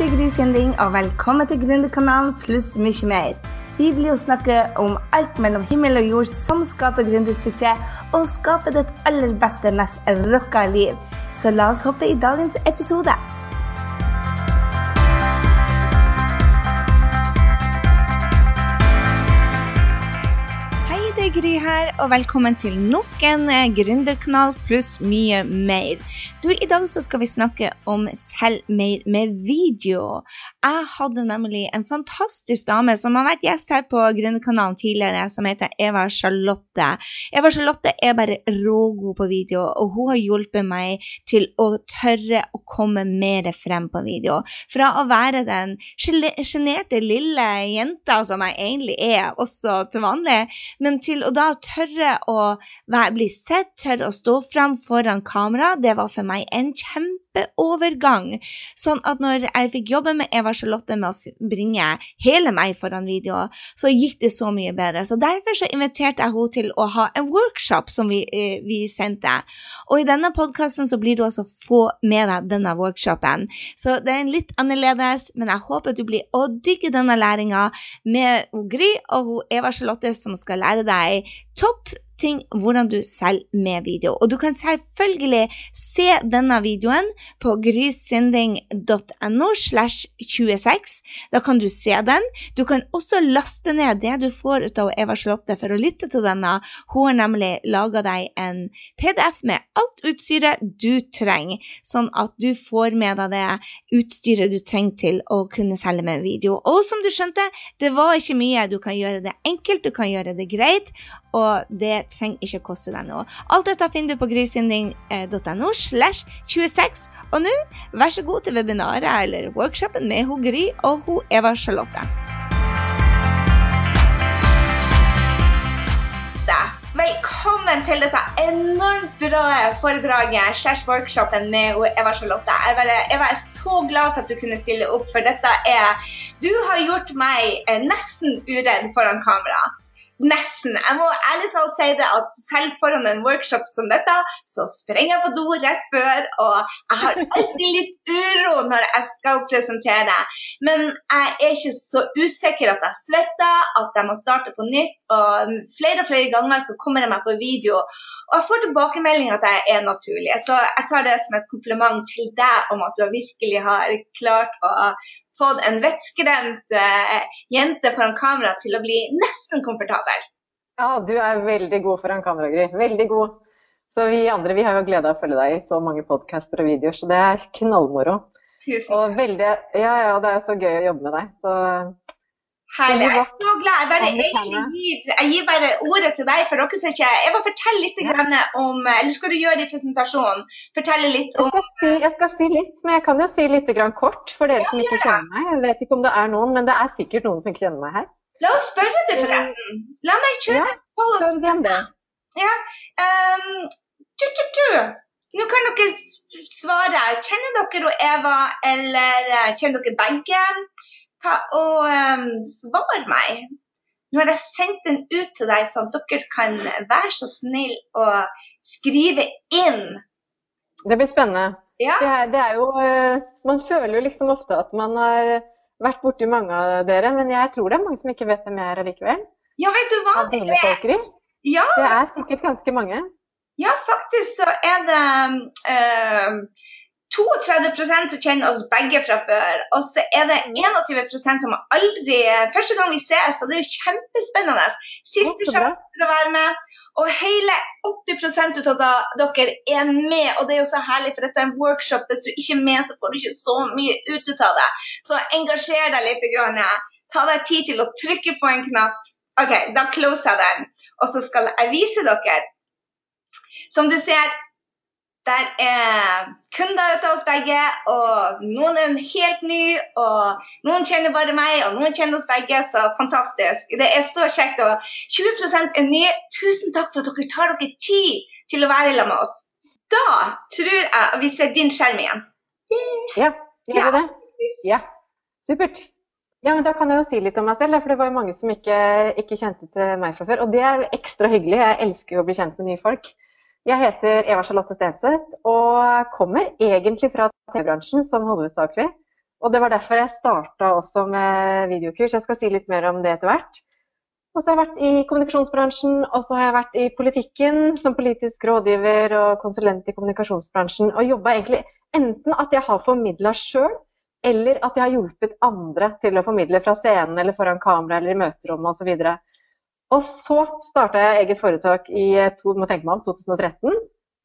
er Gry Sinding, og velkommen til Gründerkanalen pluss mye mer. Vi blir jo snakke om alt mellom himmel og jord som skaper gründersuksess, og skaper ditt aller beste, mest rocka liv. Så la oss hoppe i dagens episode. Gry her, og velkommen til nok en eh, gründerkanal pluss mye mer. Du, I dag så skal vi snakke om selv mer med video. Jeg hadde nemlig en fantastisk dame som har vært gjest her på Gründerkanalen tidligere, som heter Eva Charlotte. Eva Charlotte er bare rågod på video, og hun har hjulpet meg til å tørre å komme mer frem på video. Fra å være den sjenerte lille jenta som jeg egentlig er også til vanlig, men til å da tørre å være, bli sett, tørre å stå frem foran kamera, det var for meg en kjempeovergang. Sånn at når jeg fikk jobbe med Eva Charlotte med å bringe hele meg foran video, så gikk det så mye bedre. Så derfor så inviterte jeg henne til å ha en workshop som vi, eh, vi sendte. Og i denne podkasten så blir du også få med deg denne workshopen. Så det er litt annerledes, men jeg håper du blir å digge denne læringa med Gry og Eva Charlotte som skal lære deg bei Top ting hvordan du selger med video. Og du kan selvfølgelig se denne videoen på grysynding.no slash 26. Da kan du se den. Du kan også laste ned det du får ut av Eva Charlotte for å lytte til denne. Hun har nemlig laga deg en PDF med alt utstyret du trenger, sånn at du får med deg det utstyret du trenger til å kunne selge med video. Og som du skjønte, det var ikke mye. Du kan gjøre det enkelt, du kan gjøre det greit, og det trenger ikke koste deg noe. Alt dette finner du på grysynding.no slash 26. Og nå, vær så god til webinaret eller workshopen med hun Gry og hun Eva Charlotte. Velkommen til dette enormt bra foredraget, slash workshopen med Eva Charlotte. Jeg, bare, jeg var så glad for at du kunne stille opp, for dette er Du har gjort meg nesten uredd foran kamera. Nesten. Jeg må ærlig talt si det at selv foran en workshop som dette, så sprenger jeg på do rett før, og jeg har alltid litt uro når jeg skal presentere. Men jeg er ikke så usikker at jeg svetter, at jeg må starte på nytt. Og flere og flere ganger så kommer jeg meg på video, og jeg får tilbakemelding at jeg er naturlig. Så jeg tar det som et kompliment til deg om at du virkelig har klart å fått en vettskremt eh, jente foran kamera til å bli nesten komfortabel. Ja, du er veldig god foran kamera, Gry. Veldig god. Så vi andre vi har jo glede av å følge deg i så mange podcaster og videoer, så det er knallmoro. Tusen takk. Og veldig, ja, ja, det er så gøy å jobbe med deg. Så Herlig. Jeg er så glad. Jeg, bare, jeg, gir, jeg gir bare ordet til deg. for dere som ikke... Jeg må fortelle litt om Eller skal du gjøre det i presentasjonen? Fortelle litt om jeg skal, si, jeg skal si litt, men jeg kan jo si litt kort for dere ja, som ikke kjenner meg. Jeg vet ikke om det er noen, men det er sikkert noen som ikke kjenner meg her. La oss spørre det, forresten. La meg kjøre. Ja, Hold oss det. Ja. Um, tu, tu, tu. Nå kan dere svare. Kjenner dere Eva, eller eh, kjenner dere begge? Ta og um, svar meg. Nå har jeg sendt den ut til deg, så at dere kan være så snill å skrive inn. Det blir spennende. Ja. Det, er, det er jo eh, Man føler jo liksom ofte at man har vært borti mange av dere, men jeg tror det er mange som ikke vet hvem jeg er allikevel. Ja, vet du hva? Det er. Ja. Det er sikkert ganske mange. Ja, faktisk så er det øh, 32 som kjenner oss begge fra før. Og så er det 21% som aldri Første gang vi ses, så det er jo kjempespennende. Siste sjanse for å være med. Og hele 80 ut av dere er med, og det er jo så herlig, for dette er en workshop. Hvis du ikke er med, så får du ikke så mye ut av det. Så engasjer deg litt. Grann. Ta deg tid til å trykke på en knapp. OK, da closer jeg den. Og så skal jeg vise dere. Som du ser, der er kunder ute hos begge, og noen er helt ny, og noen kjenner bare meg, og noen kjenner oss begge. Så fantastisk. Det er så kjekt. Og 20% er nye. Tusen takk for at dere tar dere tid til å være sammen med oss. Da tror jeg vi ser din skjerm igjen. Ja, gjør vi det? Ja. Supert. Ja, men Da kan jeg jo si litt om meg selv, for det var jo mange som ikke, ikke kjente til meg fra før. Og det er ekstra hyggelig. Jeg elsker jo å bli kjent med nye folk. Jeg heter Eva Charlotte Stenseth og kommer egentlig fra TV-bransjen som hovedsakelig. Og det var derfor jeg starta også med videokurs. Jeg skal si litt mer om det etter hvert. Og så har jeg vært i kommunikasjonsbransjen, og så har jeg vært i politikken som politisk rådgiver og konsulent i kommunikasjonsbransjen. Og jobba egentlig enten at jeg har formidla sjøl, eller at jeg har hjulpet andre til å formidle fra scenen eller foran kamera eller i møterommet osv. Og så starta jeg eget foretak i to, må tenke meg om, 2013,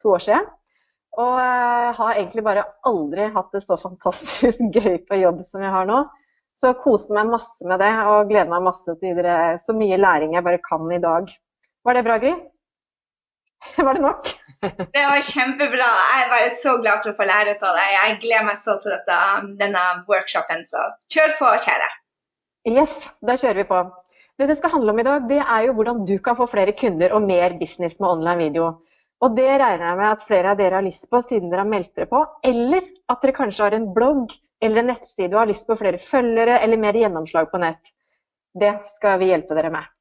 to år siden. Og har egentlig bare aldri hatt det så fantastisk gøy på jobb som jeg har nå. Så koser meg masse med det og gleder meg masse til dere, så mye læring jeg bare kan i dag. Var det bra, Gry? Var det nok? det var kjempebra. Jeg er bare så glad for å få lære ut av det. Jeg gleder meg så til dette, denne workshopen, så kjør på, kjære. Yes, da kjører vi på. Det det skal handle om i dag, det er jo hvordan du kan få flere kunder og mer business med online video. Og det regner jeg med at flere av dere har lyst på siden dere har meldt dere på. Eller at dere kanskje har en blogg eller en nettside og har lyst på flere følgere eller mer gjennomslag på nett. Det skal vi hjelpe dere med.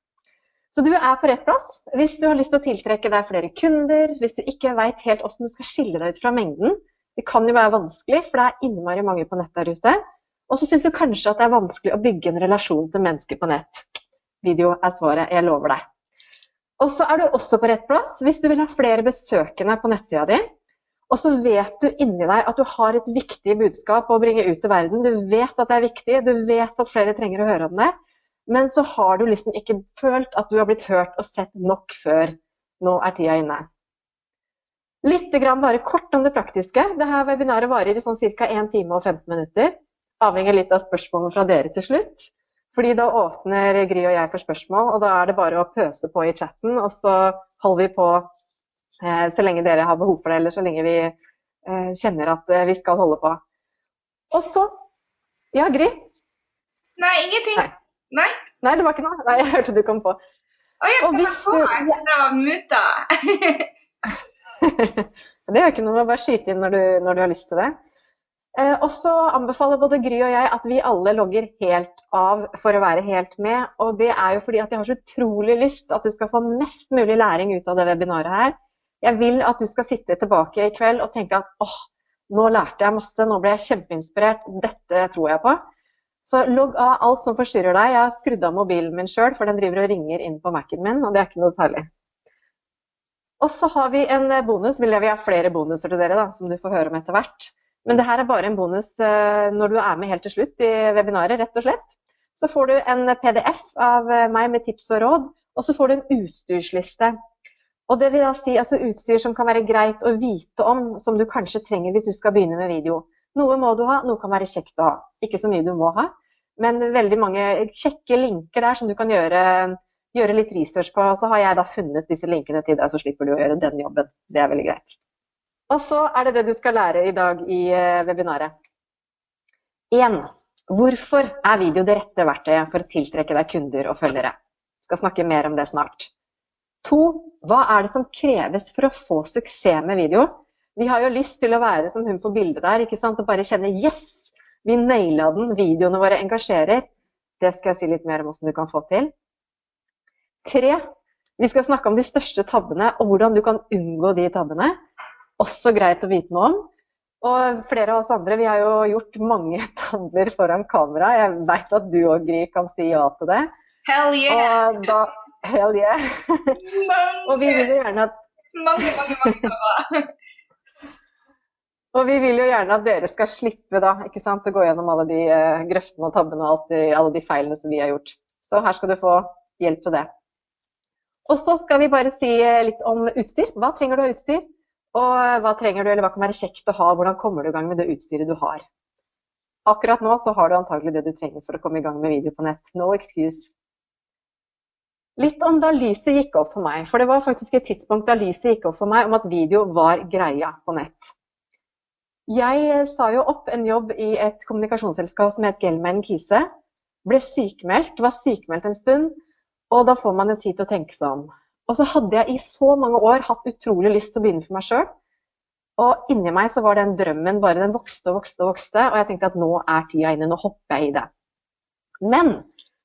Så du er på rett plass hvis du har lyst til å tiltrekke deg flere kunder, hvis du ikke veit helt hvordan du skal skille deg ut fra mengden. Det kan jo være vanskelig, for det er innmari mange på nett der ute. Og så syns du kanskje at det er vanskelig å bygge en relasjon til mennesker på nett. Video er svaret, jeg lover deg. Og så er du også på rett plass hvis du vil ha flere besøkende på nettsida di, og så vet du inni deg at du har et viktig budskap å bringe ut til verden. Du vet at det er viktig, du vet at flere trenger å høre om det. Men så har du liksom ikke følt at du har blitt hørt og sett nok før. Nå er tida inne. Litt bare kort om det praktiske. Dette webinaret varer i sånn ca. 1 time og 15 minutter. Avhenger litt av spørsmålene fra dere til slutt. Fordi da åpner Gry og jeg for spørsmål, og da er det bare å pøse på i chatten. Og så holder vi på Eh, så lenge dere har behov for det, eller så lenge vi eh, kjenner at eh, vi skal holde på. Og så Ja, Gry? Nei, ingenting. Nei. Nei. Nei, det var ikke noe. Nei, jeg hørte du kom på. Å, jeg kom på så det var muta. det gjør ikke noe, bare skyte inn når du, når du har lyst til det. Eh, og så anbefaler både Gry og jeg at vi alle logger helt av for å være helt med. Og det er jo fordi at jeg har så utrolig lyst at du skal få mest mulig læring ut av det webinaret her. Jeg vil at du skal sitte tilbake i kveld og tenke at åh, nå lærte jeg masse, nå ble jeg kjempeinspirert, dette tror jeg på. Så logg av alt som forstyrrer deg. Jeg har skrudd av mobilen min sjøl, for den driver og ringer inn på Mac-en min, og det er ikke noe særlig. Og så har vi en bonus. Vil jeg vil ha flere bonuser til dere, da, som du får høre om etter hvert. Men det her er bare en bonus uh, når du er med helt til slutt i webinaret, rett og slett. Så får du en PDF av uh, meg med tips og råd, og så får du en utstyrsliste og det vil da si altså utstyr som kan være greit å vite om, som du kanskje trenger hvis du skal begynne med video. Noe må du ha, noe kan være kjekt å ha. Ikke så mye du må ha, men veldig mange kjekke linker der som du kan gjøre, gjøre litt research på. Og så har jeg da funnet disse linkene til deg, så slipper du å gjøre den jobben. Det er veldig greit. Og så er det det du skal lære i dag i eh, webinaret. 1. Hvorfor er video det rette verktøyet for å tiltrekke deg kunder og følgere? Vi skal snakke mer om det snart. 2. hva er det som kreves for å få suksess med video? Vi har jo lyst til å være som hun på bildet der, ikke sant? og bare kjenne yes, vi naila den, videoene våre engasjerer. Det skal jeg si litt mer om hvordan du kan få til. 3. vi skal snakke om de største tabbene og hvordan du kan unngå de tabbene. Også greit å vite noe om. Og flere av oss andre vi har jo gjort mange tabber foran kamera. Jeg veit at du og Gry, kan si ja til det. Hell yeah! Og da, Hell yeah. og vi vil jo gjerne at Mange, mange, mange Og vi vil jo gjerne at dere skal slippe da, ikke sant, å gå gjennom alle de uh, grøftene og tabbene og alt alle de feilene som vi har gjort. Så her skal du få hjelp til det. Og så skal vi bare si eh, litt om utstyr. Hva trenger du av utstyr? Og eh, hva trenger du, eller hva kan være kjekt å ha? Hvordan kommer du i gang med det utstyret du har? Akkurat nå så har du antagelig det du trenger for å komme i gang med video på nett. No excuse. Litt om da lyset gikk opp for meg. For det var faktisk et tidspunkt da lyset gikk opp for meg om at video var greia på nett. Jeg sa jo opp en jobb i et kommunikasjonsselskap som het Gelman Kise. Ble sykemeldt, var sykemeldt en stund, og da får man jo tid til å tenke seg om. Og så hadde jeg i så mange år hatt utrolig lyst til å begynne for meg sjøl. Og inni meg så var den drømmen bare den vokste og vokste og vokste, og jeg tenkte at nå er tida inne, nå hopper jeg i det. Men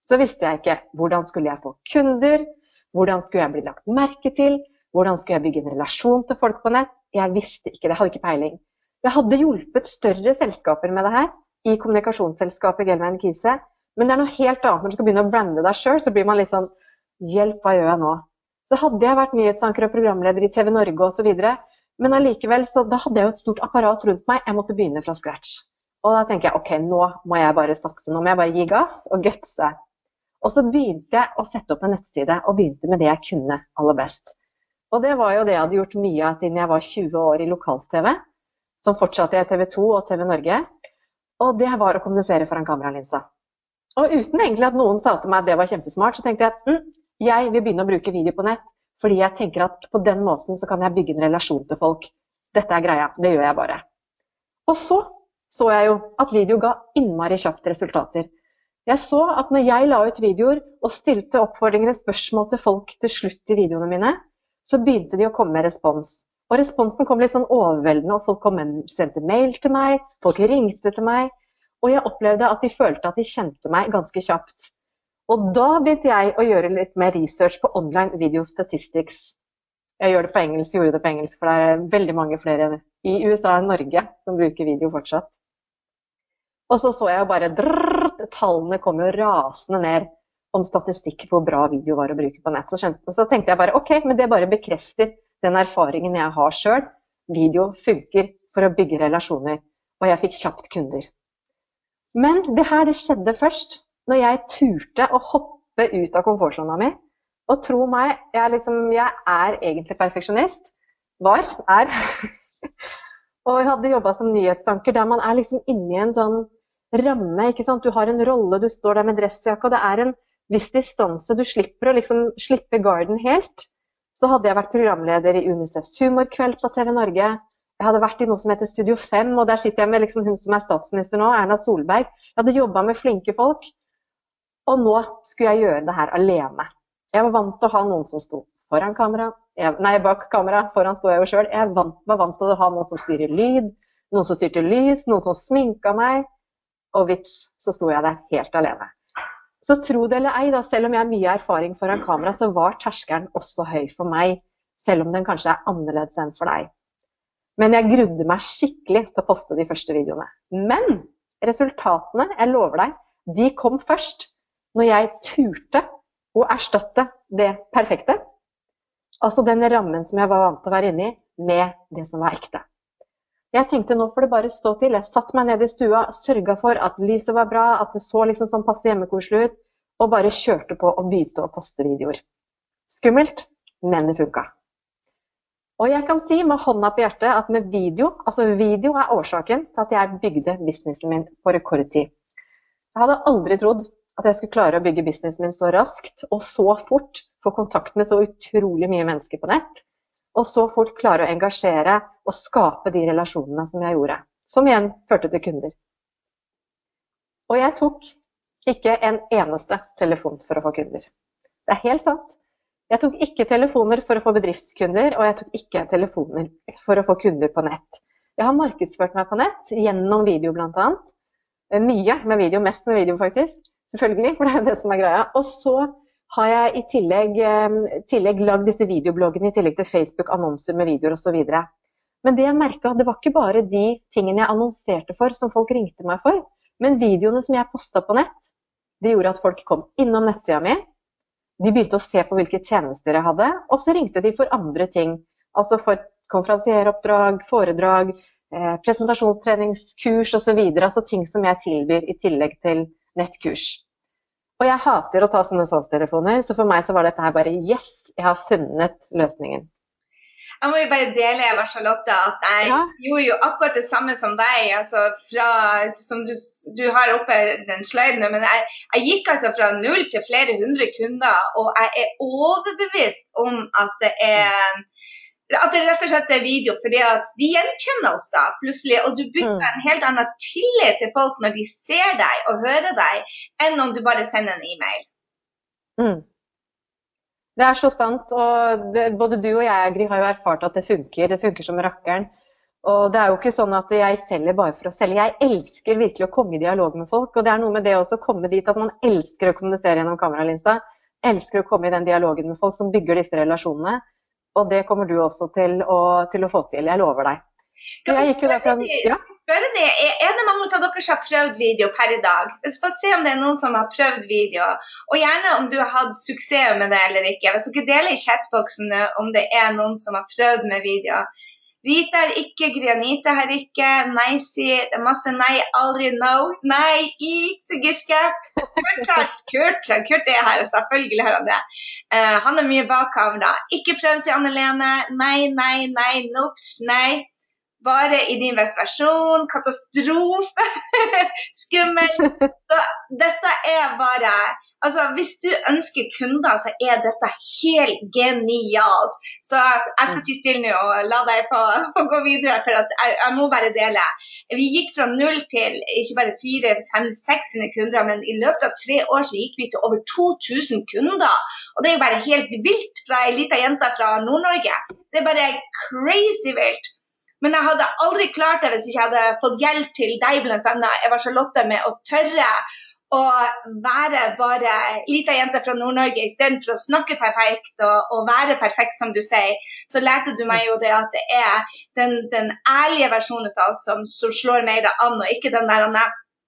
så visste jeg ikke hvordan skulle jeg få kunder, hvordan skulle jeg bli lagt merke til, hvordan skulle jeg bygge en relasjon til folk på nett. Jeg visste ikke det, jeg hadde ikke peiling. Jeg hadde hjulpet større selskaper med det her, i kommunikasjonsselskapet Gelman Kise. Men det er noe helt annet når du skal begynne å brande deg sjøl. Så blir man litt sånn Hjelp, hva gjør jeg nå? Så hadde jeg vært nyhetsanker og programleder i TV Norge osv. Men allikevel, så da hadde jeg jo et stort apparat rundt meg. Jeg måtte begynne fra scratch. Og da tenker jeg ok, nå må jeg bare satse. Nå må jeg bare gi gass og gutse. Og så begynte jeg å sette opp en nettside, og begynte med det jeg kunne aller best. Og det var jo det jeg hadde gjort mye av siden jeg var 20 år i lokal-TV, som fortsatte i TV 2 og TV Norge. Og det var å kommunisere foran kameralinsa. Og uten egentlig at noen sa til meg at det var kjempesmart, så tenkte jeg at mm, jeg vil begynne å bruke video på nett. Fordi jeg tenker at på den måten så kan jeg bygge en relasjon til folk. Dette er greia. Det gjør jeg bare. Og så så jeg jo at video ga innmari kjapt resultater. Jeg så at når jeg la ut videoer og stilte oppfordringer og spørsmål til folk til slutt i videoene mine, så begynte de å komme med respons. Og responsen kom litt sånn overveldende, og folk kom med, sendte mail til meg, folk ringte til meg. Og jeg opplevde at de følte at de kjente meg ganske kjapt. Og da begynte jeg å gjøre litt mer research på online video statistics. Jeg gjør det på engelsk, gjorde det på engelsk, for det er veldig mange flere i USA enn Norge som bruker video fortsatt. Og så så jeg bare drrrt, Tallene kom jo rasende ned om statistikk hvor bra video var å bruke på nett. Så, skjønte, så tenkte jeg bare OK, men det bare bekrefter den erfaringen jeg har sjøl. Video funker for å bygge relasjoner. Og jeg fikk kjapt kunder. Men det her det skjedde først når jeg turte å hoppe ut av komfortsona mi. Og tro meg, jeg, liksom, jeg er egentlig perfeksjonist. Var. Er. og jeg hadde jobba som nyhetstanker der man er liksom inni en sånn ramme. ikke sant? Du har en rolle, du står der med dressjakke, og det er en viss distanse. Du slipper å liksom slippe garden helt. Så hadde jeg vært programleder i Unicefs humorkveld på TV Norge. Jeg hadde vært i noe som heter Studio 5, og der sitter jeg med liksom hun som er statsminister nå, Erna Solberg. Jeg hadde jobba med flinke folk. Og nå skulle jeg gjøre det her alene. Jeg var vant til å ha noen som sto foran kamera. Jeg, nei, bak kamera. Foran sto jeg jo sjøl. Jeg var vant til å ha noen som styrer lyd, noen som styrte lys, noen som sminka meg og vips, så sto jeg der helt alene. Så tro det eller ei, da, selv om jeg har mye erfaring foran kamera, så var terskelen også høy for meg. Selv om den kanskje er annerledes enn for deg. Men jeg grudde meg skikkelig til å poste de første videoene. Men resultatene, jeg lover deg, de kom først når jeg turte å erstatte det perfekte, altså den rammen som jeg var vant til å være inni, med det som var ekte. Jeg tenkte nå får det bare stå til. Jeg satte meg ned i stua, sørga for at lyset var bra, at det så liksom sånn passe hjemmekoselig ut, og bare kjørte på og begynte å poste videoer. Skummelt, men det funka. Og jeg kan si med hånda på hjertet at med video, altså video er årsaken til at jeg bygde businessen min på rekordtid. Jeg hadde aldri trodd at jeg skulle klare å bygge businessen min så raskt og så fort, få kontakt med så utrolig mye mennesker på nett og så fort klare å engasjere og skape de relasjonene som jeg gjorde. Som igjen førte til kunder. Og jeg tok ikke en eneste telefon for å få kunder. Det er helt sant. Jeg tok ikke telefoner for å få bedriftskunder, og jeg tok ikke telefoner for å få kunder på nett. Jeg har markedsført meg på nett gjennom video bl.a. Mye med video, mest med video faktisk. Selvfølgelig, for det er det som er greia. Og så har jeg i tillegg, eh, tillegg lagd disse videobloggene i tillegg til Facebook-annonser med videoer osv. Men det jeg merka, det var ikke bare de tingene jeg annonserte for som folk ringte meg for, men videoene som jeg posta på nett, det gjorde at folk kom innom nettsida mi. De begynte å se på hvilke tjenester jeg hadde, og så ringte de for andre ting. Altså for konferansieroppdrag, foredrag, eh, presentasjonstreningskurs osv. Altså ting som jeg tilbyr i tillegg til nettkurs. Og jeg hater å ta sånne SOS-telefoner, så for meg så var dette her bare yes, jeg har funnet løsningen. Jeg må jo bare dele Eva Charlotte, at jeg ja. gjorde jo akkurat det samme som deg. altså fra, som Du, du har oppe den sløyden men jeg, jeg, gikk altså fra null til flere hundre kunder, og jeg er overbevist om at det er at det rett og slett er video, fordi at de gjenkjenner oss da plutselig. Og du bygger mm. en helt annen tillit til folk når de ser deg og hører deg, enn om du bare sender en e-mail. Mm. Det er så sant. og det, Både du og jeg Gry, har jo erfart at det funker. Det funker som rakkeren. Og det er jo ikke sånn at jeg selger bare for å selge. Jeg elsker virkelig å komme i dialog med folk. Og det er noe med det også å komme dit at man elsker å kommunisere gjennom kameralinsa. Elsker å komme i den dialogen med folk som bygger disse relasjonene. Og det kommer du også til å, til å få til. Jeg lover deg. Så jeg gikk jo derfra ja. spørre Er det mange av dere som har prøvd video per i dag? Få se om det er noen som har prøvd video. Og gjerne om du har hatt suksess med det eller ikke. Hvis dere deler i chatboksen om det er noen som har prøvd med video. Rita er ikke, Grianite er ikke, nei sier det masse nei, aldri no. Nei, ikke Giske. Kurt Kurt, Kurt er her, selvfølgelig har han det. Uh, han er mye bak kamera. Ikke prøv, sier Anne Lene. Nei, nei, nei, nops, nei bare i din beste versjon. Katastrofe! Skummelt. Så dette er bare Altså, hvis du ønsker kunder, så er dette helt genialt. Så jeg skal tie stille nå og la deg få, få, gå videre, for jeg, jeg, må bare dele. Vi gikk fra null til ikke bare 400-500-600 kunder, men i løpet av tre år så gikk vi til over 2000 kunder. Og det er jo bare helt vilt fra ei lita jente fra Nord-Norge. Det er bare crazy vilt. Men jeg hadde aldri klart det hvis jeg ikke hadde fått hjelp til deg, bl.a. Eva Charlotte, med å tørre å være bare lita jente fra Nord-Norge istedenfor å snakke perfekt og, og, være perfekt, som du sier. Så lærte du meg jo det at det er den, den ærlige versjonen av oss som, som slår mer an, og ikke den der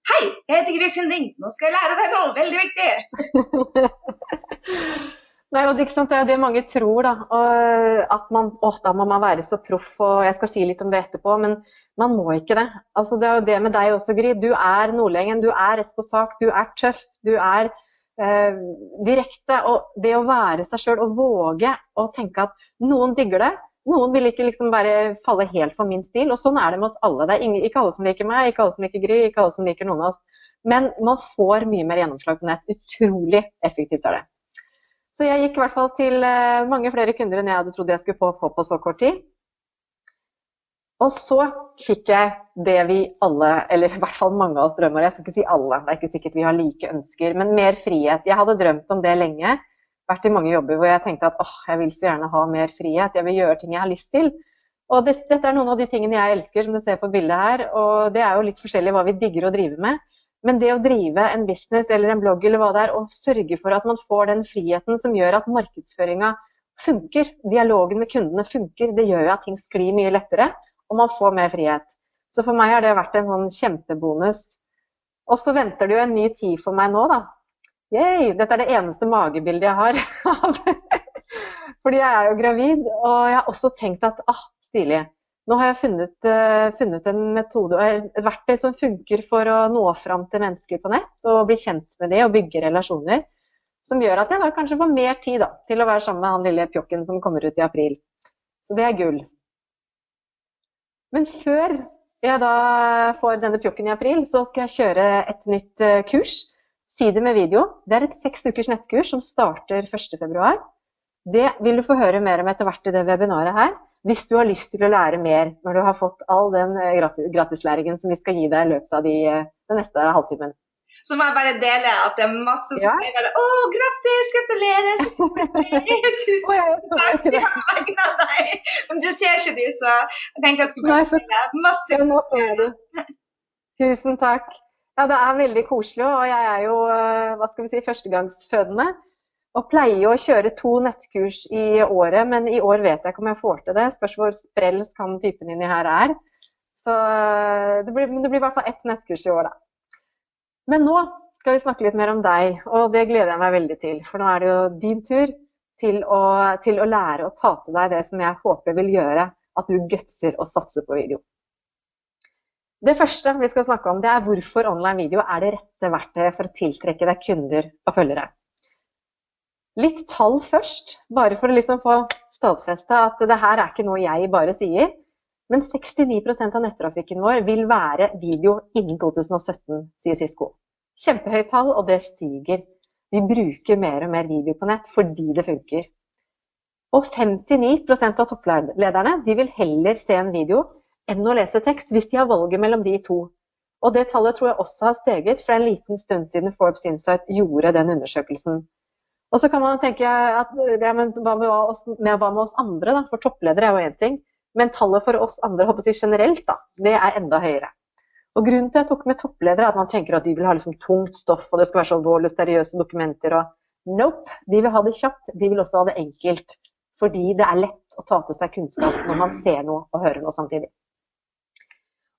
Hei, jeg heter Gry Sinding, nå skal jeg lære deg noe veldig viktig. Nei, og det, det, er det mange tror, da. At man, å, da må man være så proff, og jeg skal si litt om det etterpå. Men man må ikke det. Altså, det er jo det med deg også, Gry. Du er nordlendingen. Du er rett på sak. Du er tøff. Du er eh, direkte. Og det å være seg sjøl og våge å tenke at noen digger det. Noen vil ikke liksom bare falle helt for min stil. Og sånn er det med oss alle. Det er ingen, ikke alle som liker meg, ikke alle som liker Gry, ikke alle som liker noen av oss. Men man får mye mer gjennomslag på nett. Utrolig effektivt er det. Så jeg gikk i hvert fall til eh, mange flere kunder enn jeg hadde trodd jeg skulle få, få på så kort tid. Og så fikk jeg det vi alle, eller i hvert fall mange av oss drømmer Jeg skal ikke si alle, det er ikke sikkert vi har like ønsker, men mer frihet. Jeg hadde drømt om det lenge. Vært i mange jobber hvor jeg tenkte at åh, jeg vil så gjerne ha mer frihet. Jeg vil gjøre ting jeg har lyst til. Og det, dette er noen av de tingene jeg elsker, som du ser på bildet her. Og det er jo litt forskjellig hva vi digger å drive med. Men det å drive en business eller en blogg eller hva det er, og sørge for at man får den friheten som gjør at markedsføringa funker, dialogen med kundene funker, det gjør jo at ting sklir mye lettere, og man får mer frihet. Så for meg har det vært en sånn kjempebonus. Og så venter det jo en ny tid for meg nå, da. Yay, dette er det eneste magebildet jeg har. Fordi jeg er jo gravid, og jeg har også tenkt at ah, stilig. Nå har jeg funnet, uh, funnet en metode, et verktøy som funker for å nå fram til mennesker på nett og bli kjent med det og bygge relasjoner. Som gjør at jeg da kanskje får mer tid da, til å være sammen med han lille pjokken som kommer ut i april. Så det er gull. Men før jeg da får denne pjokken i april, så skal jeg kjøre et nytt uh, kurs. Si det med video. Det er et seks ukers nettkurs som starter 1.2. Det vil du få høre mer om etter hvert i det webinaret her hvis du har lyst til å lære mer når du har fått all den eh, gratislæringen som vi skal gi deg i løpet av de, eh, den neste halvtimen. Så må jeg bare dele at det er masse som ja. bare Å, grattis! Gratulerer! Tusen takk Jeg vegne av deg! Men du ser ikke de, så jeg tenkte jeg skulle bare dele. Masse ja, nå ser du. Tusen takk. Ja, det er veldig koselig, og jeg er jo eh, hva skal vi si, førstegangsfødende. Og pleier jo å kjøre to nettkurs i året, men i år vet jeg ikke om jeg får til det. Spørs hvor sprelsk han typen inni her er. Så eh, det blir, det blir i hvert fall ett nettkurs i år, da. Men nå skal vi snakke litt mer om deg, og det gleder jeg meg veldig til. For nå er det jo din tur til å, til å lære å ta til deg det som jeg håper vil gjøre at du gutser og satser på video. Det første vi skal snakke om, det er hvorfor online video er det rette verktøyet for å tiltrekke deg kunder og følgere. Litt tall først, bare for å liksom få stadfesta at det her er ikke noe jeg bare sier. Men 69% av nettrafikken vår vil være video innen 2017, sier Cisco. Kjempehøyt tall, og det stiger. Vi bruker mer og mer video på nett fordi det funker. Og 59% av topplederne vil heller se en video enn å lese tekst, hvis de har valget mellom de to. Og det tallet tror jeg også har steget fra en liten stund siden Forbes Insight gjorde den undersøkelsen. Og så kan man tenke at ja, men hva med oss, med, hva med oss andre, da? For toppledere er jo én ting. Men tallet for oss andre håper jeg, generelt, da, det er enda høyere. Og Grunnen til at jeg tok med toppledere, er at man tenker at de vil ha liksom tungt stoff, og det skal være så alvorlig seriøse dokumenter. og Nope. De vil ha det kjapt, de vil også ha det enkelt. Fordi det er lett å ta til seg kunnskap når man ser noe og hører noe samtidig.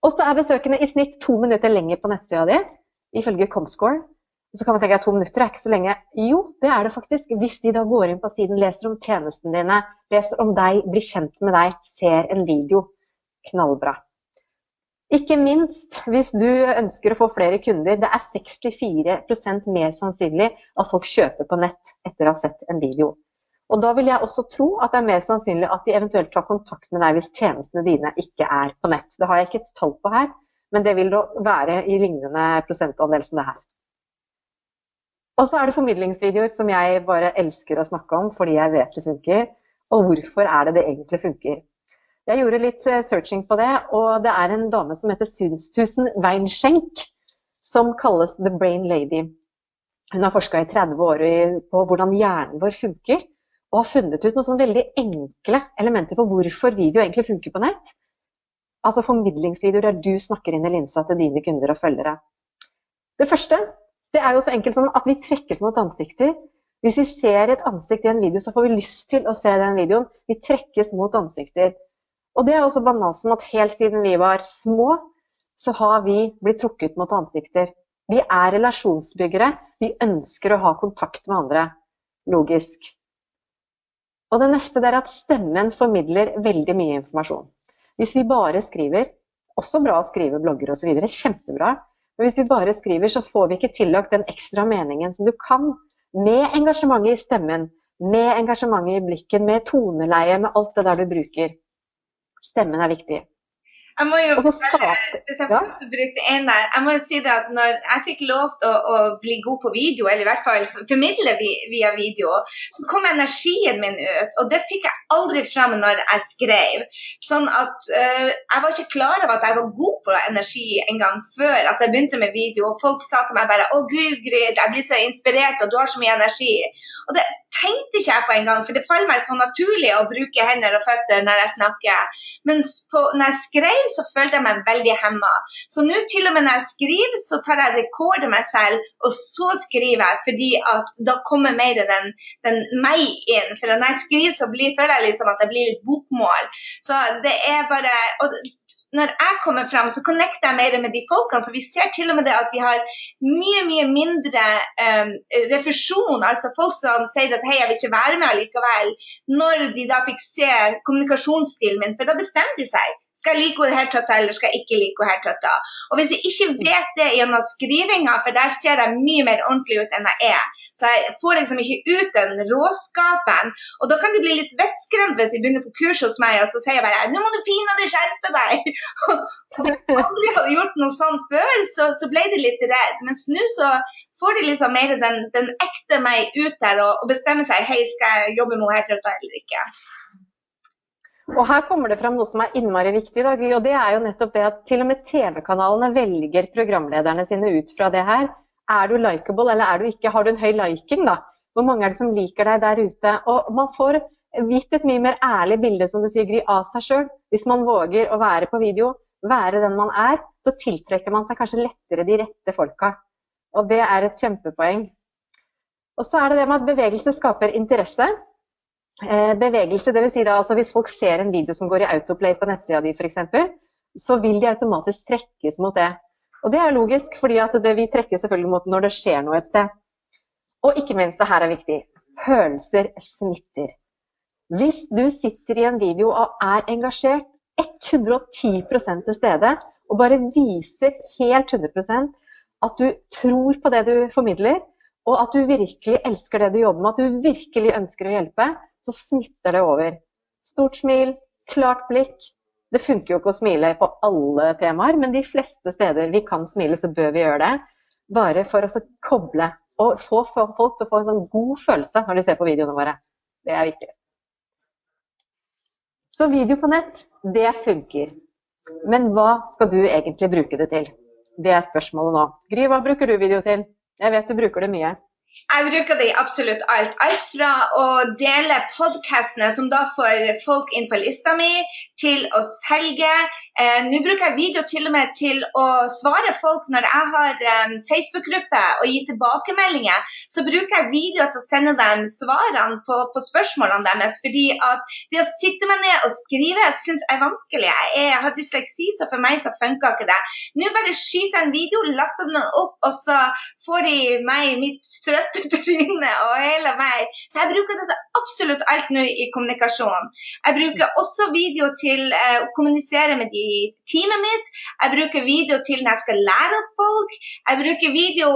Og så er besøkende i snitt to minutter lenger på nettsida di, ifølge Comscore. Så kan man tenke at to minutter er ikke så lenge. Jo, det er det faktisk. Hvis de da går inn på siden, leser om tjenestene dine, leser om deg, blir kjent med deg, ser en video. Knallbra. Ikke minst hvis du ønsker å få flere kunder. Det er 64% mer sannsynlig at folk kjøper på nett etter å ha sett en video. Og da vil jeg også tro at det er mer sannsynlig at de eventuelt tar kontakt med deg hvis tjenestene dine ikke er på nett. Det har jeg ikke et tall på her, men det vil være i lignende prosentandel som det her. Og så er det formidlingsvideoer som jeg bare elsker å snakke om fordi jeg vet det funker. Og hvorfor er det det egentlig funker? Jeg gjorde litt eh, searching på det, og det er en dame som heter Susan Weinschenk, som kalles The Brain Lady. Hun har forska i 30 år på hvordan hjernen vår funker, og har funnet ut noen sånn veldig enkle elementer for hvorfor video egentlig funker på nett. Altså formidlingsvideoer der du snakker inn i linsa til dine kunder og følgere. Det første det er jo så enkelt som at vi trekkes mot ansikter. Hvis vi ser et ansikt i en video, så får vi lyst til å se den videoen. Vi trekkes mot ansikter. Og det er også banalt som at helt siden vi var små, så har vi blitt trukket mot ansikter. Vi er relasjonsbyggere. Vi ønsker å ha kontakt med andre. Logisk. Og det neste er at stemmen formidler veldig mye informasjon. Hvis vi bare skriver, også bra å skrive blogger osv., kjempebra. Men hvis vi bare skriver, så får vi ikke tillagt den ekstra meningen som du kan. Med engasjementet i stemmen, med engasjementet i blikken, med toneleie, med alt det der du bruker. Stemmen er viktig. Jeg må jo, hvis jeg får bryte inn der, jeg må jo si det at når jeg fikk lov til å, å bli god på video, eller i hvert fall formidle via video, så kom energien min ut. Og det fikk jeg aldri fram når jeg skrev. Sånn at uh, jeg var ikke klar over at jeg var god på energi en gang før at jeg begynte med video. Og folk sa til meg bare 'Å, gud, Grid, jeg blir så inspirert, og du har så mye energi'. Og det tenkte ikke jeg på engang, for det faller meg så naturlig å bruke hender og føtter når jeg snakker. Mens på, når jeg skrev, så følte jeg meg veldig hemma. Så nå til og med når jeg skriver, så tar jeg rekorder meg selv, og så skriver jeg, fordi at da kommer mer den, den meg inn. For når jeg skriver, så blir, føler jeg liksom at det blir litt bokmål. Så det er bare og når jeg kommer fram, så connecter jeg mer med de folkene. Så vi ser til og med det at vi har mye mye mindre um, refusjon. Altså folk som sier at hei, jeg vil ikke være med allikevel. Når de da fikk se kommunikasjonsstilen min, for da bestemte de seg. Skal jeg like henne tøtta, eller skal jeg ikke like henne tøtta? Og hvis jeg ikke vet det gjennom skrivinga, for der ser jeg mye mer ordentlig ut enn jeg er, så jeg får liksom ikke ut den råskapen. Og da kan de bli litt vettskremt hvis de begynner på kurs hos meg, og så sier jeg bare 'Nå må du pinadø skjerpe deg'. og jeg aldri hadde gjort noe sånt før, så, så ble de litt redd. Mens nå så får de liksom mer den, den ekte meg ut der og, og bestemmer seg 'Hei, skal jeg jobbe med henne eller ikke'? Og her kommer det fram noe som er innmari viktig. Da, og det er jo nettopp det at til og med TV-kanalene velger programlederne sine ut fra det her. Er du likeable eller er du ikke? Har du en høy liking, da? Hvor mange er det som liker deg der ute? Og man får vidt et mye mer ærlig bilde som du sier, Gry, av seg sjøl. Hvis man våger å være på video, være den man er, så tiltrekker man seg kanskje lettere de rette folka. Og det er et kjempepoeng. Og så er det det med at bevegelse skaper interesse. Eh, bevegelse, dvs. Si da, altså hvis folk ser en video som går i autoplay på nettsida di f.eks., så vil de automatisk trekkes mot det. Og det er logisk, fordi det, vi trekkes selvfølgelig mot når det skjer noe et sted. Og ikke minst, det her er viktig, følelser smitter. Hvis du sitter i en video og er engasjert 110 til stede, og bare viser helt 100% at du tror på det du formidler, og at du virkelig elsker det du jobber med, at du virkelig ønsker å hjelpe, så smitter det over. Stort smil, klart blikk. Det funker jo ikke å smile på alle temaer, men de fleste steder vi kan smile, så bør vi gjøre det. Bare for å koble og få folk til å få en sånn god følelse når de ser på videoene våre. Det er viktig. Så video på nett, det funker. Men hva skal du egentlig bruke det til? Det er spørsmålet nå. Gry, hva bruker du video til? Jeg vet du bruker det mye. Jeg bruker det i absolutt alt. Alt fra å dele podkastene, som da får folk inn på lista mi, til å selge. Eh, Nå bruker jeg video til og med til å svare folk når jeg har eh, Facebook-gruppe og gir tilbakemeldinger. Så bruker jeg video til å sende dem svarene på, på, spørsmålene deres. Fordi at det å sitte meg ned og skrive syns jeg er vanskelig. Jeg, er, jeg har dysleksi, så for meg så funker ikke det. Nå bare skyter jeg en video, laster den opp, og så får de meg mitt trøtte trynet og hele meg. Så jeg bruker dette absolutt alt nå i kommunikasjon. Jeg bruker også video til uh, å kommunisere med de teamet mitt. Jeg bruker video til når jeg skal lære opp folk. Jeg bruker video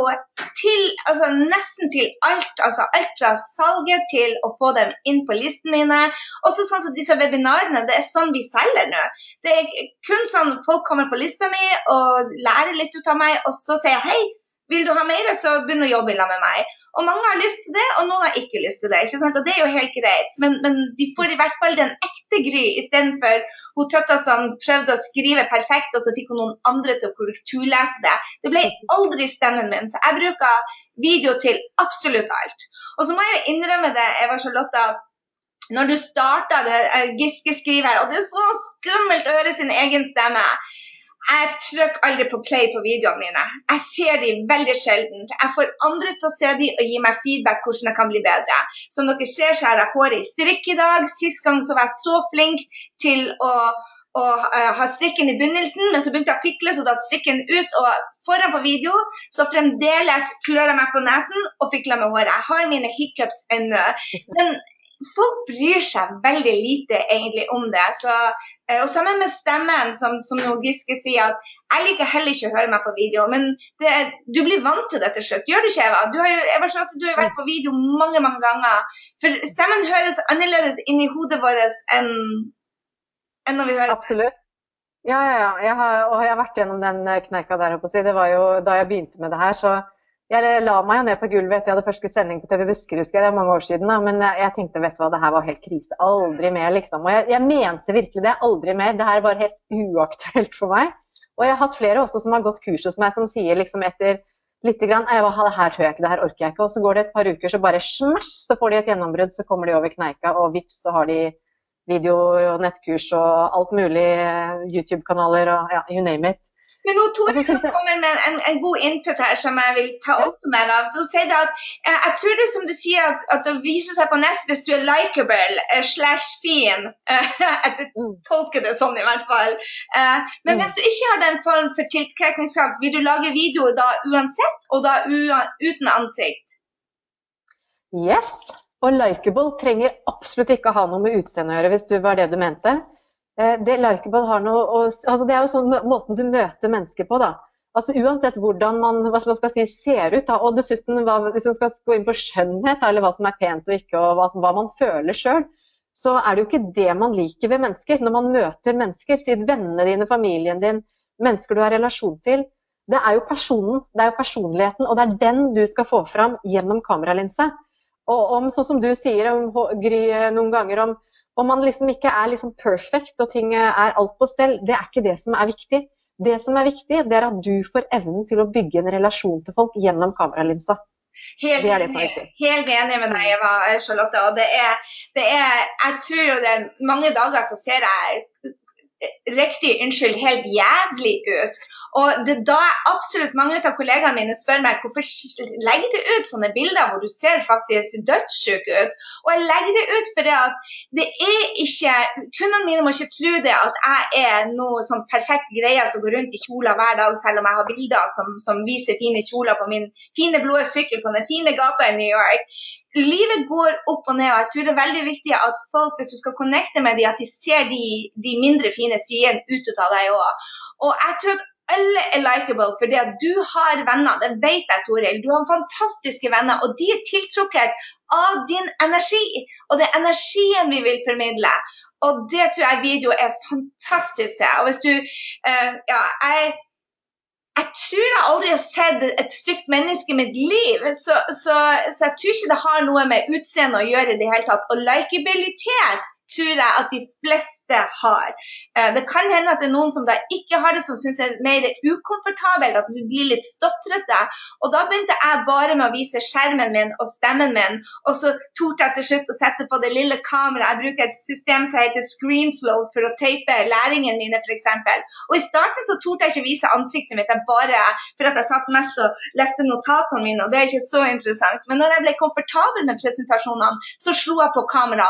til altså nesten til alt. Altså alt fra salget til å få dem inn på listen mine. Også sånn som disse webinarene. Det er sånn vi selger nå. Det er kun sånn folk kommer på lista mi og lærer litt ut av meg, og så sier jeg hei, vil du ha mer, så begynn å jobbe sammen med meg. Og mange har lyst til det, og noen har ikke lyst til det. ikke sant? Og det er jo helt greit. Men, men de får i hvert fall den ekte Gry istedenfor hun tøtta som prøvde å skrive perfekt, og så fikk hun noen andre til å korrekturlese det. Det ble aldri stemmen min, så jeg bruker video til absolutt alt. Og så må jeg innrømme det, Eva Charlotte, at når du starta det Giske skriver, og det er så skummelt å høre sin egen stemme jeg trykker aldri på play på videoene mine. Jeg ser de veldig sjelden. Jeg får andre til å se de og gi meg feedback hvordan det kan bli bedre. Som dere ser, så har jeg håret i strikk i dag. Sist gang så var jeg så flink til å, å uh, ha strikken i begynnelsen, men så begynte jeg å fikle, så datt strikken ut. Og foran på video så fremdeles klør jeg meg på nesen og fikler med håret. Jeg har mine hiccups ennå. Men folk bryr seg veldig lite egentlig om det. Så, eh, og sammen med stemmen, som, som Giske sier, at jeg liker heller ikke å høre meg på video, men det, du blir vant til det til slutt. Gjør du ikke, Eva? Du har jo Eva Charlotte, du har vært på video mange mange ganger. For stemmen høres annerledes inn i hodet vårt enn, enn når vi hører Absolutt. Ja, ja, ja. Jeg har, og jeg har vært gjennom den kneika der. Det var jo da jeg begynte med det her, så jeg la meg jo ned på gulvet etter jeg hadde første sending på TV Buskerud, det er mange år siden. Da. Men jeg tenkte vet du hva, det her var helt krise. Aldri mer, liksom. Og jeg, jeg, mente virkelig det. Aldri mer. Det her var helt uaktuelt for meg. Og jeg har hatt flere også som har gått kurs hos meg, som sier liksom etter lite grann det her tør jeg ikke, det her orker jeg ikke. Og så går det et par uker, så bare smash, så får de et gjennombrudd. Så kommer de over kneika, og vips, så har de videoer og nettkurs og alt mulig. Eh, YouTube-kanaler og ja, you name it. Men hun Tore kommer med en, en, god input her som jeg vil ta opp med. Av. Hun sier at eh, jeg tror det som du sier, at, at det viser seg på nest hvis du er likeable uh, slash fin. Jeg mm. tolker det sånn i hvert fall. Men mm. hvis du ikke har den form for tiltrekningskraft, vil du lage video da uansett, og da uten ansikt? Yes. Og likeable trenger absolutt ikke ha noe med utseendet å gjøre, hvis det var det du mente. Eh, det har noe altså Det er jo sånn måten du møter mennesker på, da. Altså Uansett hvordan man hva skal man si, ser ut, da, og dessuten hva, hvis man skal gå inn på skjønnhet, eller hva som er pent og ikke, og hva, hva man føler sjøl, så er det jo ikke det man liker ved mennesker. Når man møter mennesker, si vennene dine, familien din, mennesker du har relasjon til, det er jo personen, det er jo personligheten, og det er den du skal få fram gjennom kameralinse. Og om, sånn som du sier om, Gry, noen ganger om om man liksom ikke er liksom perfect og ting er alt på stell, det er ikke det som er viktig. Det som er viktig, det er at du får evnen til å bygge en relasjon til folk gjennom kameralinsa. Helt, det det helt enig med deg, Eva Charlotte. Og det er, det er, jeg tror jo det er mange dager så ser jeg riktig, unnskyld, helt jævlig ut. Og det er da absolutt mange av kollegaene mine spør meg hvorfor legger du ut sånne bilder hvor du ser faktisk dødssyk ut. Og jeg legger det ut fordi at det er ikke Kundene mine må ikke tro det at jeg er noe sånn perfekt greie som går rundt i kjoler hver dag, selv om jeg har bilder som, som viser fine kjoler på min fine blå sykkel på den fine gata i New York. Livet går opp og ned, og jeg tror det er veldig viktig at folk, hvis du skal connecte med dem, at de ser de, de mindre fine sidene ut av deg òg. Og jeg tror alle er likeable fordi at du har venner. Det vet jeg, Toril. Du har fantastiske venner, og de er tiltrukket av din energi. Og det er energien vi vil formidle. Og det tror jeg video er fantastisk. Og hvis du uh, Ja, jeg jeg tror jeg aldri har sett et stygt menneske i mitt liv. Så, så, så, jeg tror ikke det har noe med utseende å gjøre i det hele tatt. Og likeabilitet tror jeg at de fleste har. Eh, det kan hende at det er noen som da ikke har det, som syns er mer ukomfortabelt, at vi blir litt stotrete. Og da begynte jeg bare med å vise skjermen min og stemmen min, og så torde jeg til slutt å sette på det lille kameraet. Jeg bruker et system som heter Screenfloat for å teipe læringene mine, f.eks. Og i starten så torde jeg ikke vise ansiktet mitt, jeg bare for at jeg satt mest og leste notatene mine, og det er ikke så interessant. Men når jeg ble komfortabel med presentasjonene, så slo jeg på kamera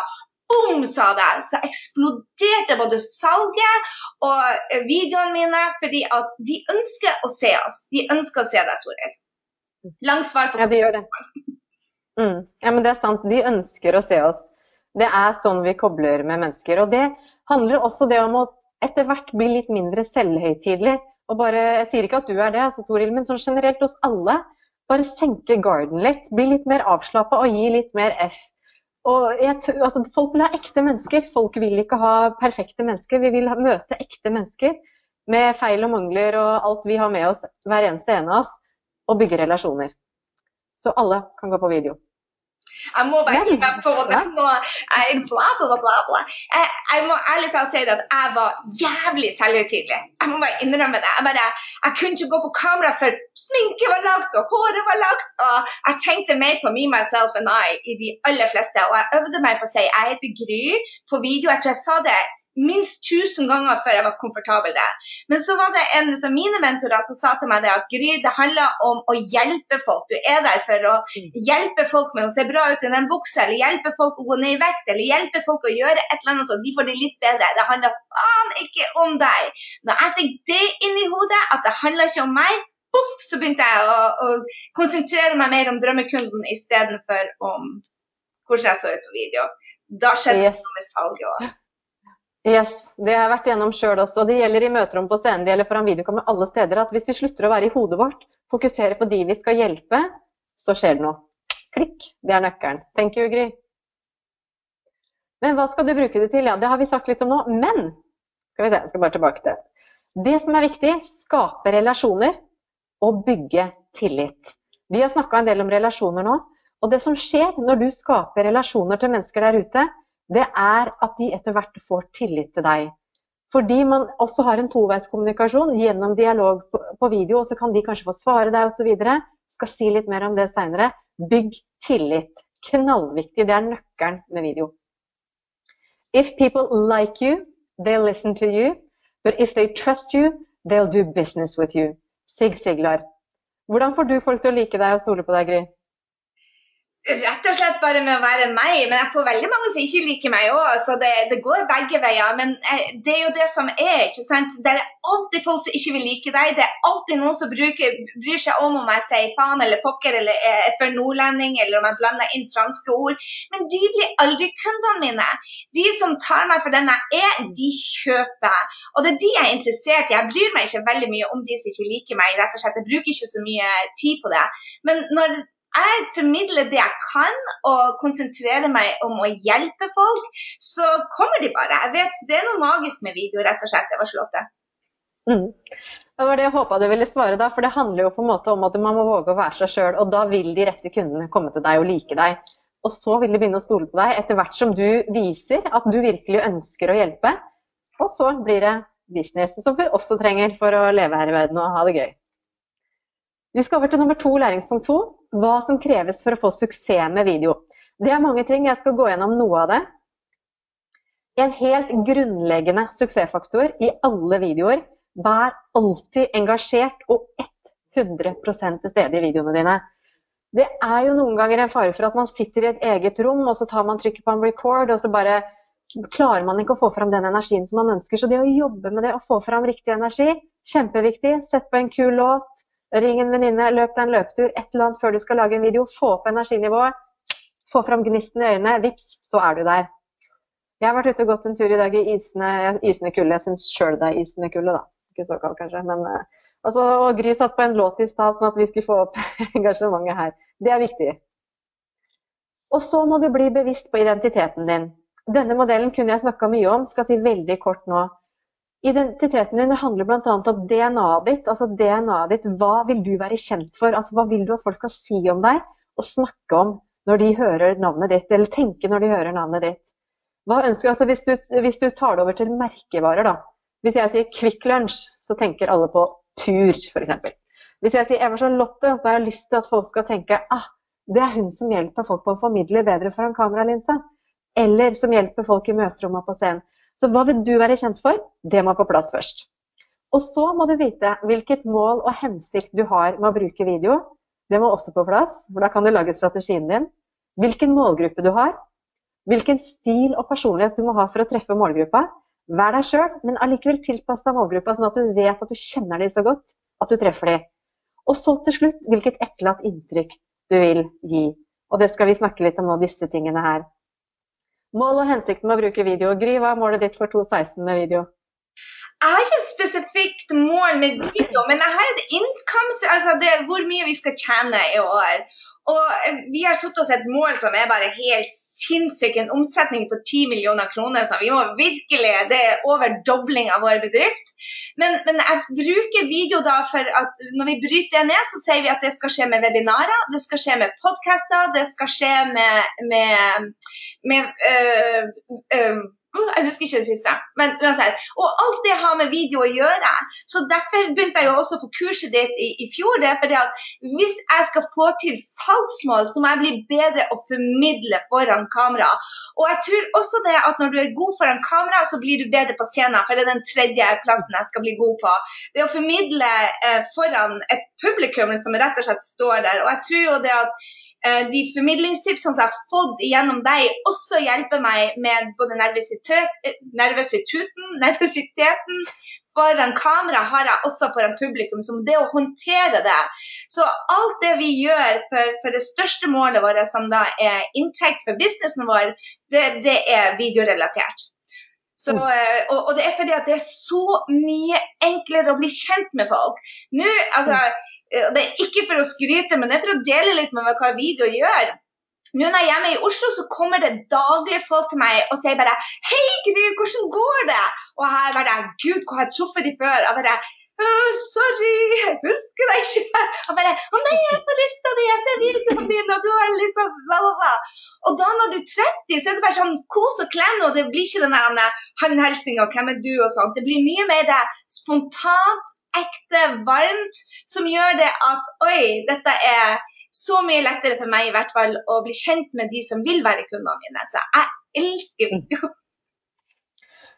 boom, sa det, så eksploderte både salget og videoene mine, fordi at de ønsker å se oss. De ønsker å se deg, Toril. Langt svar på Ja, de gjør det. Mm. Ja, men det er sant. De ønsker å se oss. Det er sånn vi kobler med mennesker. Og det handler også det om å etter hvert bli litt mindre selvhøytidelig. Og bare, jeg sier ikke at du er det, altså, Toril, men sånn generelt hos alle. Bare senke garden litt. Bli litt mer avslappa og gi litt mer F. Jeg, altså, folk vil ha ekte mennesker. Folk vil ikke ha perfekte mennesker. Vi vil ha, møte ekte mennesker med feil og mangler og alt vi har med oss, hver eneste en av oss, og bygge relasjoner. Så alle kan gå på video. Må bare hive meg på det. Må, jeg, bla, bla, bla, bla. Jeg, jeg må ærlig talt si at jeg var jævlig selvhøytidelig. Jeg må bare innrømme det. Jeg, bare, jeg kunne ikke gå på kamera før sminke var lagt og håret var lagt. Og jeg tenkte mer på me, myself and I i de aller fleste. Og jeg øvde meg på å si jeg heter Gry på video. Jeg tror jeg sa det minst 1000 ganger før jeg var komfortabel der. Men så var det en av mine mentorer som sa til meg det at Gry, det handler om å hjelpe folk. Du er der for å mm. hjelpe folk med å se bra ut i den buksa, eller hjelpe folk å gå ned i vekt, eller hjelpe folk å gjøre et eller annet sånn, de får det litt bedre. Det handler faen ikke om deg. Når jeg fikk det inn i hodet, at det handler ikke om meg, Puff, så begynte jeg å, å konsentrere meg mer om drømmekunden istedenfor om hvordan jeg så ut på video. Da skjedde yes. noe med salget òg. Yes, Det har jeg vært gjennom sjøl også. Det gjelder i møterom på scenen, det gjelder foran videokamera alle steder. At hvis vi slutter å være i hodet vårt, fokusere på de vi skal hjelpe, så skjer det noe. Klikk. Det er nøkkelen. Thank you, Gry. Men hva skal du bruke det til? Ja, det har vi sagt litt om nå. Men skal vi se, jeg skal bare tilbake til det. som er viktig, skape relasjoner og bygge tillit. Vi har snakka en del om relasjoner nå. Og det som skjer når du skaper relasjoner til mennesker der ute, det er at de etter hvert får tillit til deg. Fordi man også har en toveiskommunikasjon gjennom dialog på video, og så kan de kanskje få svare deg osv. Skal si litt mer om det seinere. Bygg tillit. Knallviktig. Det er nøkkelen med video. If people like you, they'll listen to you. But if they trust you, they'll do business with you. Sig Siglar. Hvordan får du folk til å like deg og stole på deg, Gry? Rett og slett bare med å være meg. Men jeg får veldig mange som ikke liker meg òg, så det, det, går begge veier. Men eh, det er jo det som er. ikke sant? Det er alltid folk som ikke vil like deg. Det er alltid noen som bruker, bryr seg om om jeg sier faen eller pokker eller er for nordlending, eller om jeg blander inn franske ord. Men de blir aldri kundene mine. De som tar meg for den jeg er, de kjøper. Og det er de jeg er interessert i. Jeg bryr meg ikke veldig mye om de som ikke liker meg. rett og slett. Jeg bruker ikke så mye tid på det. Men når jeg formidler det jeg kan og konsentrerer meg om å hjelpe folk, så kommer de bare. Jeg vet, Det er noe magisk med video, rett og slett. Det var Charlotte. Mm. Det var det jeg håpa du ville svare, da. For det handler jo på en måte om at man må våge å være seg sjøl. Og da vil de rette kundene komme til deg og like deg. Og så vil de begynne å stole på deg etter hvert som du viser at du virkelig ønsker å hjelpe. Og så blir det business, som vi også trenger for å leve her i verden og ha det gøy. Vi skal over til nummer to, læringspunkt to. Hva som kreves for å få suksess med video. Det er mange ting. Jeg skal gå gjennom noe av det. En helt grunnleggende suksessfaktor i alle videoer. Vær alltid engasjert og 100 til stede i videoene dine. Det er jo noen ganger en fare for at man sitter i et eget rom, og så tar man trykket på en record, og så bare klarer man ikke å få fram den energien som man ønsker. Så det å jobbe med det, å få fram riktig energi, kjempeviktig. Sett på en kul låt, Ring en venninne, løp deg en løpetur, et eller annet før du skal lage en video. Få opp energinivået. Få fram gnisten i øynene. Vips, så er du der. Jeg har vært ute og gått en tur i dag i isende, isende kulde. Jeg syns sjøl det er isende kulde, da. Ikke så kaldt, kanskje. Men Og altså, og Gry satt på en låt i stad, sånn at vi skulle få opp engasjementet her. Det er viktig. Og så må du bli bevisst på identiteten din. Denne modellen kunne jeg snakka mye om, skal si veldig kort nå. Identiteten din handler bl.a. om DNA-et ditt. altså DNA-et ditt, Hva vil du være kjent for? altså Hva vil du at folk skal si om deg og snakke om når de hører navnet ditt, eller tenke når de hører navnet ditt? Hva ønsker altså hvis du, hvis du tar det over til merkevarer, da. Hvis jeg sier Kvikk Lunsj, så tenker alle på tur, f.eks. Hvis jeg sier Eva Charlotte, så har jeg lyst til at folk skal tenke ah, det er hun som hjelper folk på å formidle bedre foran kameralinsa. Eller som hjelper folk i møterommet på scenen. Så hva vil du være kjent for? Det må på plass først. Og så må du vite hvilket mål og hensikt du har med å bruke video. Det må også på plass, for da kan du lage strategien din. Hvilken målgruppe du har. Hvilken stil og personlighet du må ha for å treffe målgruppa. Vær deg sjøl, men allikevel tilpass deg målgruppa, sånn at du vet at du kjenner dem så godt at du treffer dem. Og så til slutt hvilket etterlatt inntrykk du vil gi. Og det skal vi snakke litt om nå, disse tingene her. Mål og hensikten med å bruke video. Gry, hva er målet ditt for 2016 med video? Jeg har ikke et spesifikt mål med video, men jeg har et innkomst, altså det, hvor mye vi skal tjene i år. Og eh, vi har satt oss et mål som er bare helt sinnssykt, en omsetning på 10 millioner kroner. Så vi må virkelig, Det er over dobling av vår bedrift. Men, men, jeg bruker video da for at når vi bryter det ned, så sier vi at det skal skje med webinarer, det skal skje med podkaster, det skal skje med, med, med øh, øh, jeg husker ikke det siste. Men uansett. Og alt det har med video å gjøre. Så Derfor begynte jeg jo også på kurset ditt i, i fjor. det er fordi at Hvis jeg skal få til salgsmål, så må jeg bli bedre å formidle foran kamera. Og jeg tror også det at når du er god foran kamera, så blir du bedre på scenen. For det er den tredje plassen jeg skal bli god på. Det å formidle eh, foran et publikum som rett og slett står der. Og jeg tror jo det at de formidlingstipsene som jeg har fått gjennom deg, også hjelper meg med både nervøsiteten, nervøsiteten foran kamera har jeg også foran publikum, som det å håndtere det. Så alt det vi gjør for, for det største målet vårt, som da er inntekt for businessen vår, det, det er videorelatert. Så, mm. eh, og, og, det er fordi at det er så mye enklere å bli kjent med folk. Nå, altså, mm. Eh, det er ikke for å skryte, men det er for å dele litt med hva video gjør. Nå når jeg er hjemme i Oslo, så kommer det daglig folk til meg og sier bare 'Hei, Gry, hvordan går det?' Og jeg bare 'Gud, hvor har jeg truffet de før?' Jeg bare 'Sorry, jeg husker deg ikke.' Jeg bare 'Å nei, jeg er på lista di, jeg ser videoen din, og du er liksom bla, bla, bla'. Og da når du treffer dem, så er det bare sånn kos og klem, og det blir ikke den der håndhilsinga 'Hvem er du?' og sånt. Det blir mye mer det spontant ekte, varmt, som gjør det at oi, dette er så mye lettere for meg i hvert fall å bli kjent med de som vil være kundene mine. Så jeg elsker video.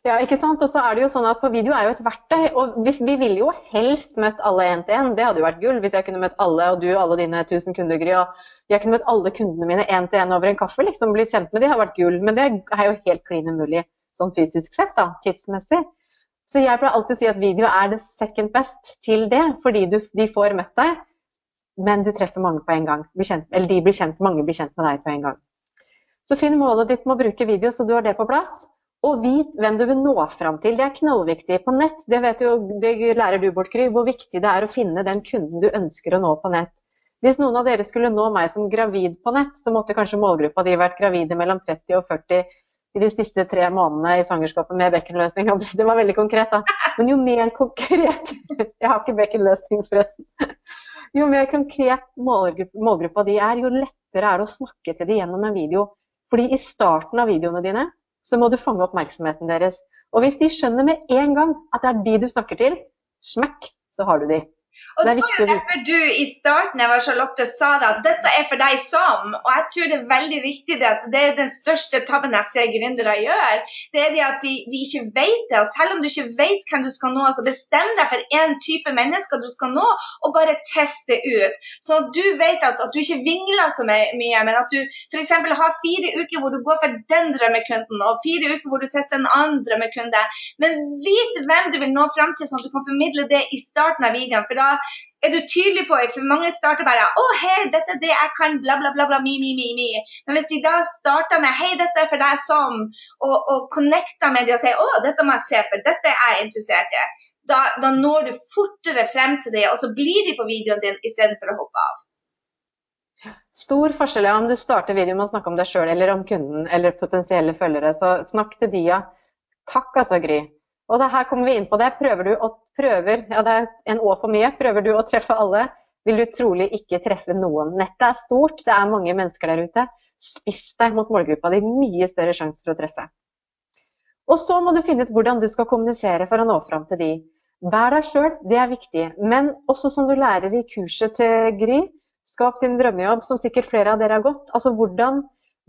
Ja, ikke sant? Og så er det jo sånn at For video er jo et verktøy. og hvis, Vi ville jo helst møtt alle én til én. Det hadde jo vært gull hvis jeg kunne møtt alle, og du alle dine 1000 kunder. Og jeg kunne møtt alle kundene mine én til én over en kaffe. liksom, Blitt kjent med de hadde vært gull. Men det er jo helt klin umulig sånn fysisk sett, da, tidsmessig. Så jeg pleier alltid å si at video er det second best til det, fordi du, de får møtt deg, men du treffer mange på en gang. Kjent, eller de blir kjent, mange blir kjent med deg på en gang. Så finn målet ditt med å bruke video, så du har det på plass. Og vit hvem du vil nå fram til. Det er knallviktig på nett. Det, jo, det lærer du bort, Gry, hvor viktig det er å finne den kunden du ønsker å nå på nett. Hvis noen av dere skulle nå meg som gravid på nett, så måtte kanskje målgruppa di vært gravide mellom 30 og 40 i de siste tre månedene i svangerskapet med bekkenløsning. Det var veldig konkret, da. Men jo mer konkret Jeg har ikke bekkenløsning, forresten. Jo mer konkret målgruppa di er, jo lettere er det å snakke til dem gjennom en video. Fordi i starten av videoene dine så må du fange oppmerksomheten deres. Og hvis de skjønner med en gang at det er de du snakker til, smekk, så har du de. Og det, var jo derfor du i starten av Charlotte sa det, at dette er for deg som. Og jeg tror det er veldig viktig det at det er den største tabben jeg ser gründere gjør. Det er det at de, de, ikke vet det. Og selv om du ikke vet hvem du skal nå, så bestem deg for én type mennesker du skal nå, og bare test det ut. Så du vet at, at du ikke vingler så mye, men at du f.eks. har fire uker hvor du går for den drømmekunden, og fire uker hvor du tester en annen drømmekunde. Men vit hvem du vil nå fram til, sånn at du kan formidle det i starten av videoen. For da er du tydelig på For mange starter bare 'Å, hei, dette er det jeg kan', bla, bla, bla, bla, mi, mi, mi, mi. Men hvis de da starter med 'Hei, dette er for deg som', og, og connecter med dem og sier 'Å, dette må jeg se, for dette er jeg interessert i', da, da når du fortere frem til dem, og så blir de på videoen din istedenfor å hoppe av. Stor forskjell ja, om du starter videoen med å snakke om deg sjøl eller om kunden eller potensielle følgere. Så snakk til de, ja. Takk altså, Gry. Og da, her kommer vi inn på det. Prøver du å prøver, ja det er en å for mye, prøver du å treffe alle, vil du trolig ikke treffe noen. Nettet er stort, det er mange mennesker der ute. Spiss deg mot målgruppa di, mye større sjanse for å treffe. Og så må du finne ut hvordan du skal kommunisere for å nå fram til de. Vær deg sjøl, det er viktig. Men også som du lærer i kurset til Gry, skap din drømmejobb, som sikkert flere av dere har gått. Altså hvordan,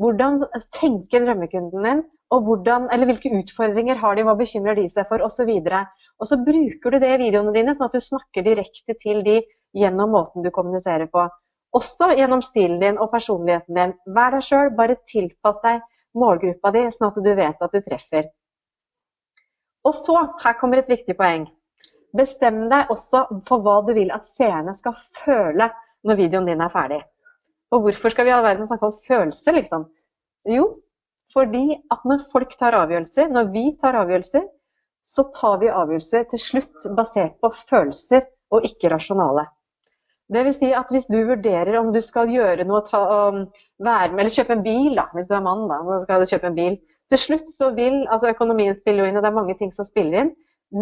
hvordan tenker drømmekunden din, og hvordan, eller hvilke utfordringer har de, hva bekymrer de seg for, osv. Og, og så bruker du det i videoene dine, sånn at du snakker direkte til de gjennom måten du kommuniserer på. Også gjennom stilen din og personligheten din. Vær deg sjøl, bare tilpass deg målgruppa di, sånn at du vet at du treffer. Og så, her kommer et viktig poeng. Bestem deg også for hva du vil at seerne skal føle når videoen din er ferdig. Og hvorfor skal vi i all verden snakke om følelser, liksom? Jo, fordi at når folk tar avgjørelser, når vi tar avgjørelser, så tar vi avgjørelser til slutt basert på følelser og ikke rasjonale. Vil si at hvis du vurderer om du skal gjøre noe, ta, um, være med, eller kjøpe en bil, da, hvis du er mann, da, skal du kjøpe en bil, til slutt så vil altså Økonomien spille inn, og det er mange ting som spiller inn.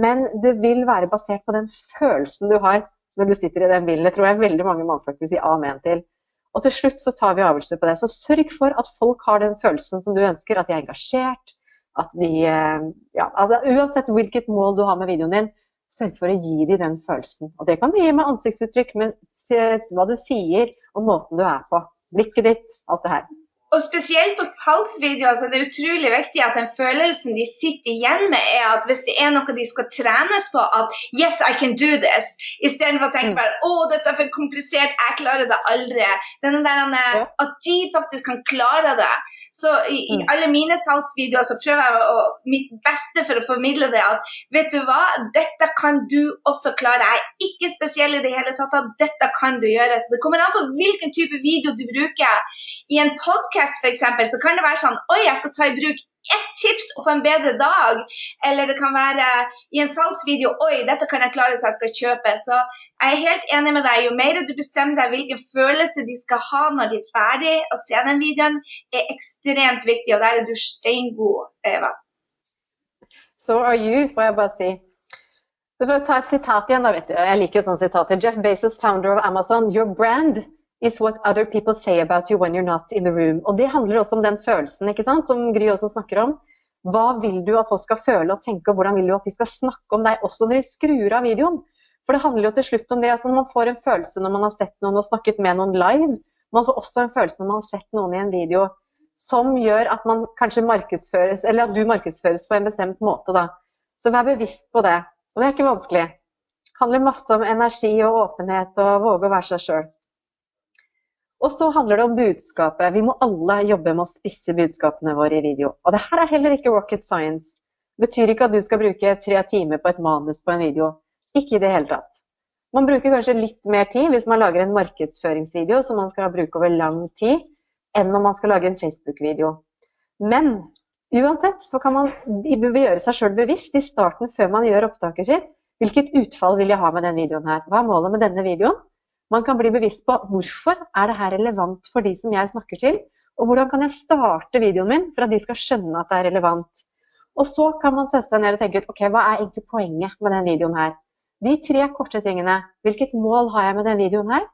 Men det vil være basert på den følelsen du har når du sitter i den bilen. Det tror jeg veldig mange mannfolk vil si amen til. Og til slutt så tar vi avgjørelser på det. Så sørg for at folk har den følelsen som du ønsker, at de er engasjert. At de eh, Ja, altså, uansett hvilket mål du har med videoen din, sørg for å gi dem den følelsen. Og det kan du gi med ansiktsuttrykk, men hva du sier og måten du er på. Blikket ditt, alt det her. Og spesielt på salgsvideoer så er det utrolig viktig at den følelsen de sitter igjen med, er at hvis det er noe de skal trenes på, at 'yes, I can do this', istedenfor å tenke bare 'å, dette er for komplisert, jeg klarer det aldri'. Denne der. At de faktisk kan klare det. Så i, i mm. alle mine salgsvideoer så prøver jeg å, mitt beste for å formidle det at vet du hva, dette kan du også klare. Jeg er ikke spesiell i det hele tatt, at dette kan du gjøre. Så det kommer an på hvilken type video du bruker. I en podcast podcast f.eks., så kan det være sånn Oi, jeg skal ta i bruk ett tips og få en bedre dag. Eller det kan være i en salgsvideo Oi, dette kan jeg klare så jeg skal kjøpe. Så jeg er helt enig med deg. Jo mer du bestemmer deg hvilken følelse de skal ha når de er ferdig å se den videoen, er ekstremt viktig. Og der er du steingod, Eva. So are you, får jeg bare si. Så får ta et sitat igjen, da, vet du. Jeg liker sånne sitater. Jeff Bezos, founder of Amazon. Your brand is what other people say about you when you're not in the room. Og Det handler også om den følelsen ikke sant, som Gry også snakker om. Hva vil du at folk skal føle og tenke, og hvordan vil du at de skal snakke om deg også når de skrur av videoen? For det handler jo til slutt om det. altså Man får en følelse når man har sett noen og snakket med noen live. Man får også en følelse når man har sett noen i en video som gjør at man kanskje markedsføres, eller at du markedsføres på en bestemt måte. da. Så vær bevisst på det. Og det er ikke vanskelig. Det handler masse om energi og åpenhet og våge å være seg sjøl. Og så handler det om budskapet. Vi må alle jobbe med å spisse budskapene våre i video. Og det her er heller ikke rocket science. Det betyr ikke at du skal bruke tre timer på et manus på en video. Ikke i det hele tatt. Man bruker kanskje litt mer tid hvis man lager en markedsføringsvideo som man skal bruke over lang tid, enn om man skal lage en Facebook-video. Men uansett så kan man gjøre seg sjøl bevisst i starten før man gjør opptaket sitt. Hvilket utfall vil jeg ha med denne videoen her? Hva er målet med denne videoen? Man kan bli bevisst på hvorfor er det her relevant for de som jeg snakker til, og hvordan kan jeg starte videoen min for at de skal skjønne at det er relevant. Og så kan man sette seg ned og tenke ut ok, hva er egentlig poenget med den videoen her. De tre korte tingene. Hvilket mål har jeg med den videoen her?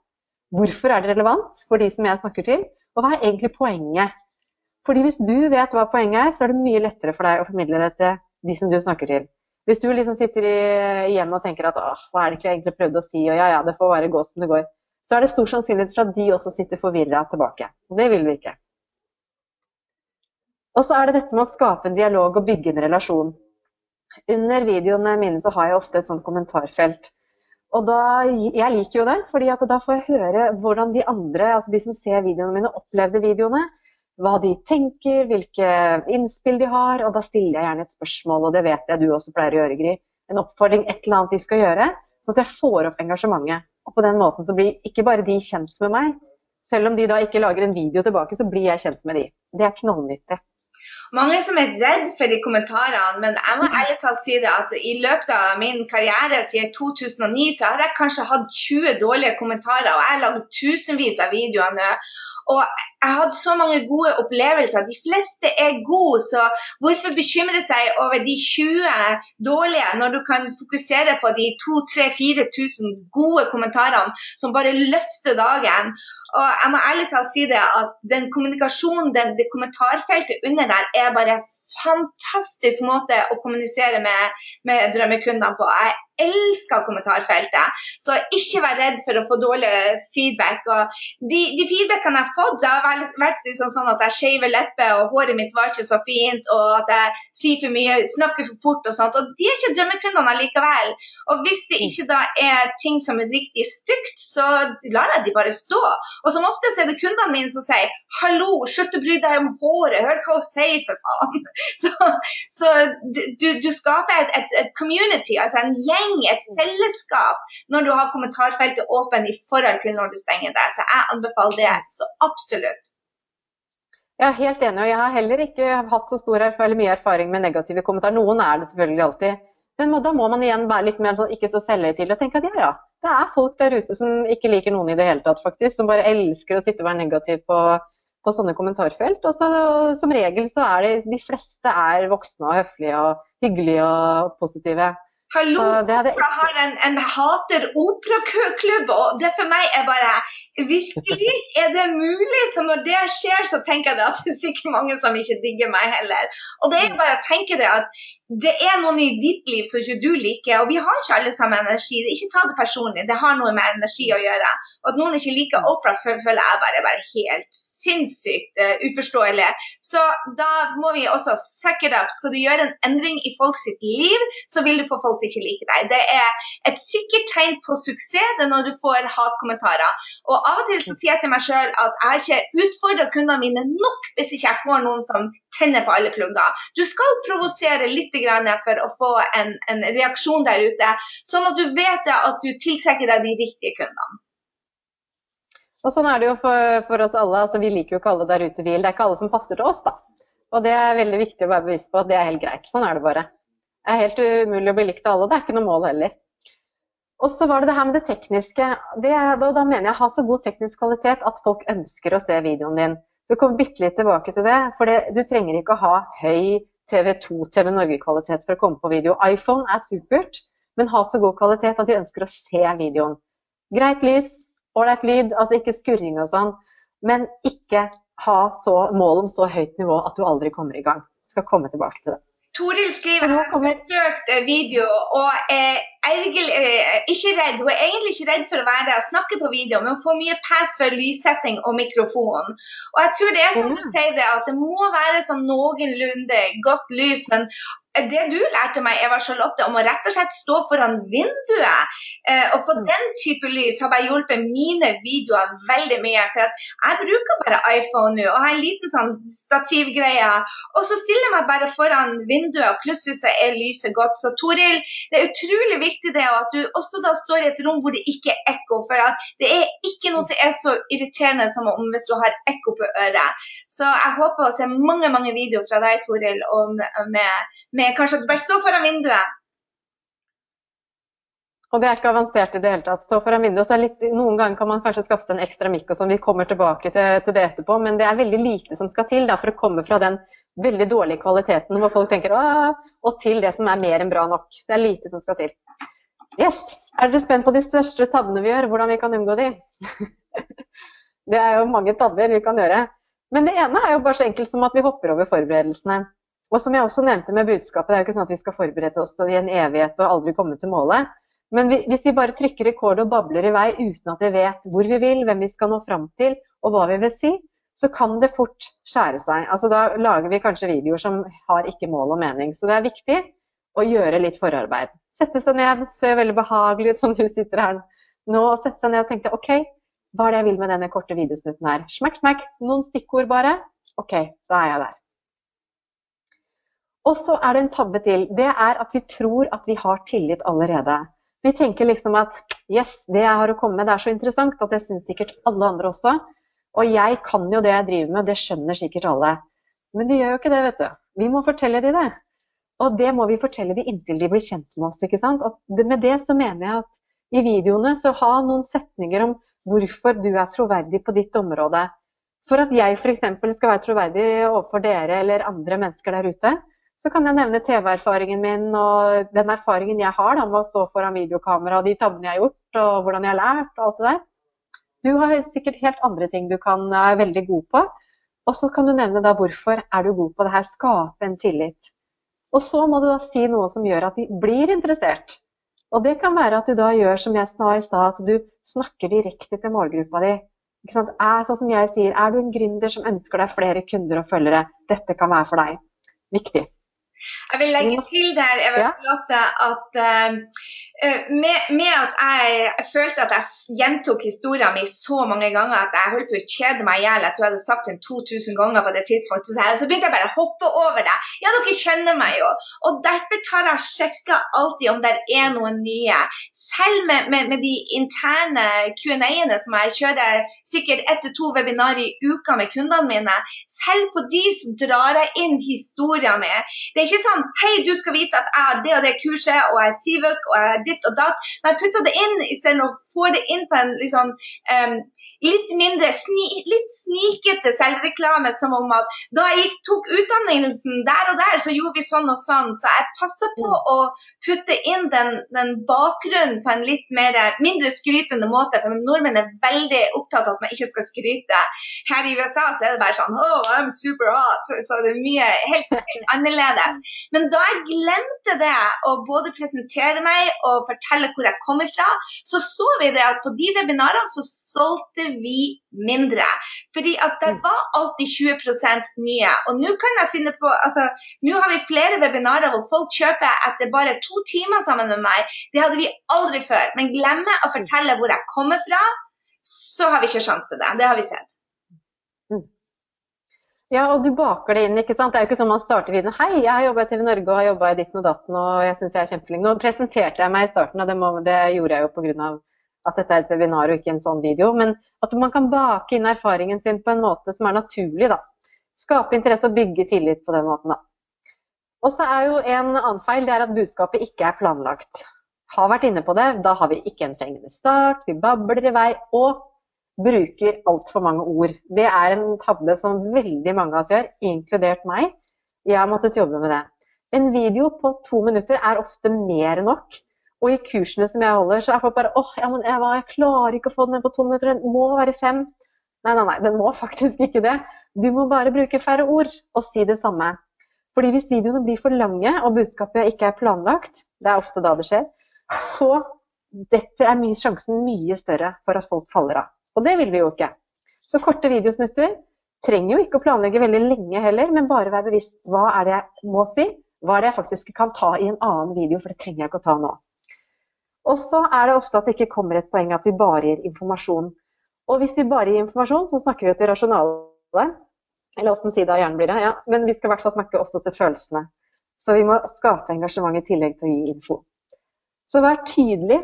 Hvorfor er det relevant for de som jeg snakker til? Og hva er egentlig poenget? Fordi hvis du vet hva poenget er, så er det mye lettere for deg å formidle det til de som du snakker til. Hvis du liksom sitter igjen og tenker at hva er det ikke jeg egentlig prøvde å si, og ja ja, det får bare gå som det går, så er det stor sannsynlighet for at de også sitter forvirra tilbake. Det vil vi ikke. Og så er det dette med å skape en dialog og bygge en relasjon. Under videoene mine så har jeg ofte et sånt kommentarfelt. Og da, Jeg liker jo det, fordi da får jeg høre hvordan de andre, altså de som ser videoene mine, opplevde videoene hva de tenker, hvilke innspill de har. Og da stiller jeg gjerne et spørsmål, og det vet jeg du også pleier å gjøre, Gry. En oppfordring, et eller annet de skal gjøre, sånn at jeg får opp engasjementet. Og på den måten så blir ikke bare de kjent med meg, selv om de da ikke lager en video tilbake, så blir jeg kjent med de. Det er knallnyttig. Mange som er redd for de kommentarene, men jeg må ærlig talt si det at i løpet av min karriere siden 2009 så har jeg kanskje hatt 20 dårlige kommentarer, og jeg har laget tusenvis av videoer nå. Og jeg har hatt så mange gode opplevelser. De fleste er gode, så hvorfor bekymre seg over de 20 dårlige når du kan fokusere på de 2000-4000 gode kommentarene som bare løfter dagen? Og jeg må ærlig talt si det at den kommunikasjonen, den, det kommentarfeltet under der, er bare en fantastisk måte å kommunisere med, med drømmekundene på. Jeg elsker kommentarfeltet. Så ikke vær redd for å få dårlig feedback. Og de, de feedbackene jeg har fått, det har vært liksom sånn at jeg skeiver lepper, og håret mitt var ikke så fint, og at jeg sier for mye, snakker for fort og sånt. Og de er ikke drømmekundene likevel. Og hvis det ikke da er ting som er riktig stygt, så lar jeg de bare stå. Og som oftest er det kundene mine som sier 'hallo, slutt å bry deg om håret', hør hva hun sier, for faen. Så, så du, du, skaper et, et, et community, altså en gjeng gjeng, et fellesskap, når du har kommentarfeltet åpen i forhold til når du stenger det. Så jeg anbefaler det så absolutt. Jeg er helt enig, og jeg har heller ikke hatt så stor eller mye erfaring med negative kommentarer. Noen er det selvfølgelig alltid. Men da må man igjen være litt mer sånn, ikke så selvhøytidelig og tenke at ja, ja, det er folk der ute som ikke liker noen i det hele tatt, faktisk. Som bare elsker å sitte og være negativ på, på sånne kommentarfelt. Og så, som regel så er det de fleste er voksne og høflige og hyggelige og positive. Hallo, jeg har en, en hater operaklubb, og det for meg er bare Virkelig, er det mulig? Så når det skjer, så tenker jeg at det er sikkert mange som ikke digger meg heller. Og det er bare å tenke det at det er noen i ditt liv som ikke du liker, og vi har ikke alle samme energi. Ikke ta det personlig, det har noe med energi å gjøre. Og at noen ikke liker opera, føler jeg bare, bare helt sinnssykt uh, uforståelig. Så da må vi også suck it up. Skal du gjøre en endring i folks liv, så vil du få folk som ikke liker deg. Det er et sikkert tegn på suksess det er når du får hatkommentarer. Og av og til så sier jeg til meg sjøl at jeg ikke utfordrer kundene mine nok hvis ikke jeg får noen som tenner på alle plugger. Du skal provosere litt for å få en, en, reaksjon der ute, sånn at du vet at du tiltrekker deg de riktige kundene. Og Sånn er det jo for, for oss alle. altså Vi liker jo ikke alle der ute vi. Det er ikke alle som passer til oss. da. Og Det er veldig viktig å være bevisst på at det er helt greit. Sånn er det bare. Det er helt umulig å bli likt av alle. Det er ikke noe mål heller. Og så var det det her med det tekniske. Det, da, da, mener jeg ha så god teknisk kvalitet at folk ønsker å se videoen din. Du kommer bitte litt tilbake til det, for det, du trenger ikke å ha høy TV2, TV Norge-kvalitet for å komme på video. iPhone er supert, men ha så god kvalitet at de ønsker å se videoen. Greit lys, ålreit lyd, altså ikke skurring og sånn, men ikke ha så, mål om så høyt nivå at du aldri kommer i gang. Du skal komme tilbake til det. Toril skriver at hun har søkt video og er ergelig, eh, ikke redd. Hun er egentlig ikke redd for å være der og snakke på video, men hun får mye pass for lyssetting og mikrofon. Og jeg tror det er som du sier det, at det må være sånn noenlunde godt lys, men det du lærte meg, Eva Charlotte, om å rett og slett stå foran vinduet eh, og få mm. den type lys, har bare hjulpet mine videoer veldig mye. For jeg bruker bare iPhone nå og har en liten sånn stativgreie. Og så stiller jeg meg bare foran vinduet, og plutselig så er lyset godt. Så Toril, det er utrolig viktig det at du også da står i et rom hvor det ikke er ekko. For det er ikke noe som er så irriterende som om hvis du har ekko på øret. Så jeg håper å se mange, mange videoer fra deg, Toril, og med, med kanskje at du bare står foran vinduet. Og det er ikke avansert i det hele tatt. Stå foran vinduet, så litt, Noen ganger kan man kanskje skaffe seg en ekstra mikk, og sånn. vi kommer tilbake til, til, det etterpå. Men det er veldig lite som skal til da, for å komme fra den veldig dårlige kvaliteten hvor folk tenker og til det som er mer enn bra nok. Det er lite som skal til. Yes! Er dere spent på de største tabbene vi gjør, hvordan vi kan unngå de? det er jo mange tabber vi kan gjøre. Men det ene er jo bare så enkelt som at vi hopper over forberedelsene. Og som jeg også nevnte med budskapet, det er jo ikke sånn at vi skal forberede oss i en evighet og aldri komme til målet. Men hvis vi bare trykker rekord og babler i vei uten at vi vet hvor vi vil, hvem vi skal nå fram til og hva vi vil si, så kan det fort skjære seg. Altså Da lager vi kanskje videoer som har ikke mål og mening. Så det er viktig å gjøre litt forarbeid. Sette seg ned, ser veldig behagelig ut som du sitter her nå, og sette seg ned og tenke OK, hva er det jeg vil med denne korte videosnutten her? Smekk, smekk, noen stikkord bare. OK, da er jeg der. Og så er det en tabbe til. Det er at vi tror at vi har tillit allerede. Vi tenker liksom at yes, det jeg har å komme med, det er så interessant at det syns sikkert alle andre også. Og jeg kan jo det jeg driver med, det skjønner sikkert alle. Men de gjør jo ikke det, vet du. Vi må fortelle de det. Og det må vi fortelle de inntil de blir kjent med oss. ikke sant? Og med det så mener jeg at i videoene så ha noen setninger om hvorfor du er troverdig på ditt område. For at jeg f.eks. skal være troverdig overfor dere eller andre mennesker der ute, så kan jeg nevne TV-erfaringen min og den erfaringen jeg har da, med å stå foran videokamera, og de tabbene jeg har gjort, og hvordan jeg har lært og alt det der. Du har sikkert helt andre ting du kan være veldig god på. Og så kan du nevne da hvorfor er du god på det her, skape en tillit. Og så må du da si noe som gjør at de blir interessert. Og det kan være at du da gjør som jeg sa i stad, at du snakker direkte til målgruppa di. Er, sånn som jeg sier, er du en gründer som ønsker deg flere kunder og følgere, dette kan være for deg. Viktig. Jeg vil legge til der Eva Charlotte, at uh, med, med, at jeg, jeg, følte at jeg gjentok historien min så mange ganger at jeg holdt på å kjede meg i hjel. Jeg tror jeg hadde sagt den 2000 ganger på det tidspunktet. Så, så begynte jeg bare å hoppe over det. Ja, dere kjenner meg jo. Og derfor tar jeg sjekka alltid om det er noen nye. Selv med, med, med de interne Q&A-ene som jeg kjører sikkert ett til to webinar i uka med kundene mine, selv på de så drar jeg inn historien min. Det ikke sånn Hei, du skal vite at jeg har det og det kurset, og jeg er Sivuk, og jeg er ditt og datt. Men jeg putter det inn istedenfor å få det inn på en liksom, um, litt mindre sni, litt snikete selvreklame, som om at da jeg tok utdannelsen der og der, så gjorde vi sånn og sånn. Så jeg passer på å putte inn den, den bakgrunnen på en litt mer, mindre skrytende måte. For nordmenn er veldig opptatt av at man ikke skal skryte. Her i USA så er det bare sånn Oh, I'm super hot. Så det er mye helt, helt annerledes. Men da jeg glemte det å både presentere meg og fortelle hvor jeg kom ifra, så så vi det at på de webinarene så solgte vi mindre. Fordi at det mm. var alltid 20% nye. Og nå kan jeg finne på altså, Nå har vi flere webinarer hvor folk kjøper etter bare to timer sammen med meg. Det hadde vi aldri før. Men glemmer å fortelle hvor jeg kommer fra, så har vi ikke sjanse til det. Det har vi sett. Ja, og du baker det inn. ikke sant? Det er jo ikke sånn man starter videoen Hei, jeg har jobba i TV Norge og har jobba i ditten og datten og jeg syns jeg er kjempeflink. Nå presenterte jeg meg i starten, og det, må, det gjorde jeg jo pga. at dette er et webinar og ikke en sånn video. Men at man kan bake inn erfaringen sin på en måte som er naturlig. da. Skape interesse og bygge tillit på den måten. da. Og så er jo en annen feil det er at budskapet ikke er planlagt. Har vært inne på det. Da har vi ikke en fengende start, vi babler i vei. Og bruker altfor mange ord. Det er en tabbe som veldig mange av oss gjør, inkludert meg. Jeg har måttet jobbe med det. En video på to minutter er ofte mer enn nok. Og i kursene som jeg holder, så er folk bare åh, ja, jeg, jeg klarer ikke å få den ned på to minutter, den må være fem. Nei, nei, nei, den må faktisk ikke det. Du må bare bruke færre ord og si det samme. Fordi hvis videoene blir for lange og budskapet ikke er planlagt, det er ofte da det skjer, så dette er sjansen mye større for at folk faller av. Og det vil vi jo ikke. Så korte videosnutter trenger jo ikke å planlegge veldig lenge heller, men bare være bevisst hva er det jeg må si, hva er det jeg faktisk kan ta i en annen video, for det trenger jeg ikke å ta nå. Og så er det ofte at det ikke kommer et poeng at vi bare gir informasjon. Og hvis vi bare gir informasjon, så snakker vi til rasjonale. Eller åssen side av hjernen blir det? Ja, men vi skal i hvert fall snakke også til følelsene. Så vi må skape engasjement i tillegg til å gi info. Så vær tydelig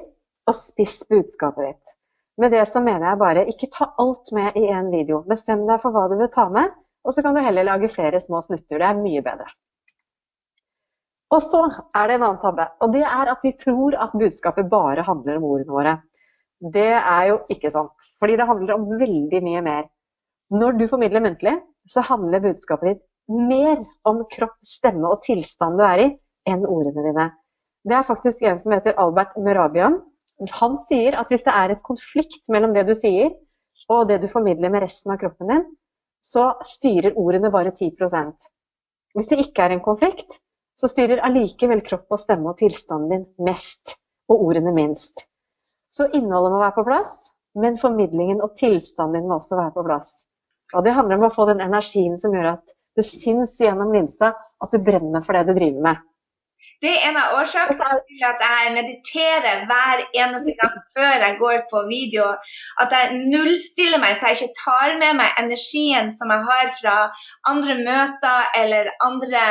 og spiss budskapet ditt. Med det så mener jeg bare ikke ta alt med i én video. Bestem deg for hva du vil ta med, og så kan du heller lage flere små snutter. Det er mye bedre. Og så er det en annen tabbe, og det er at vi tror at budskapet bare handler om ordene våre. Det er jo ikke sant, fordi det handler om veldig mye mer. Når du formidler muntlig, så handler budskapet ditt mer om kropp, stemme og tilstand du er i, enn ordene dine. Det er faktisk en som heter Albert Murabian, han sier at hvis det er et konflikt mellom det du sier og det du formidler med resten av kroppen din, så styrer ordene bare 10% Hvis det ikke er en konflikt, så styrer allikevel kropp og stemme og tilstanden din mest, og ordene minst. Så innholdet må være på plass, men formidlingen og tilstanden din må også være på plass. Og det handler om å få den energien som gjør at det syns gjennom linsa at du brenner for det du driver med. Det er en av årsakene til at jeg mediterer hver eneste gang før jeg går på video. At jeg nullstiller meg, så jeg ikke tar med meg energien som jeg har fra andre møter eller andre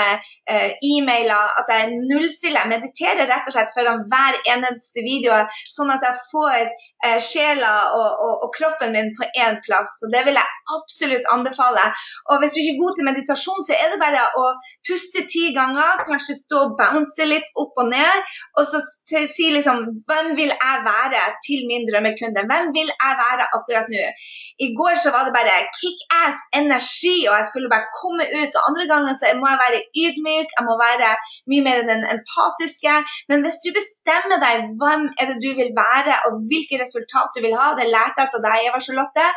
uh, e-mailer. At jeg nullstiller. Jeg mediterer rett og slett foran hver eneste video, sånn at jeg får uh, sjela og, og, og, kroppen min på én plass. Så det vil jeg absolutt anbefale. Og hvis du ikke er god til meditasjon, så er det bare å puste ti ganger, kanskje stå og bounce litt opp og ned, og så si liksom Hvem vil jeg være til min drømmekunde? Hvem vil jeg være akkurat nå? I går så var det bare kickass energi, og jeg skulle bare komme ut. Og andre ganger så må jeg være ydmyk, jeg må være mye mer den empatiske. Men hvis du bestemmer deg hvem er det du vil være, og hvilke resultat du vil ha, det lærte jeg av deg, Eva Charlotte.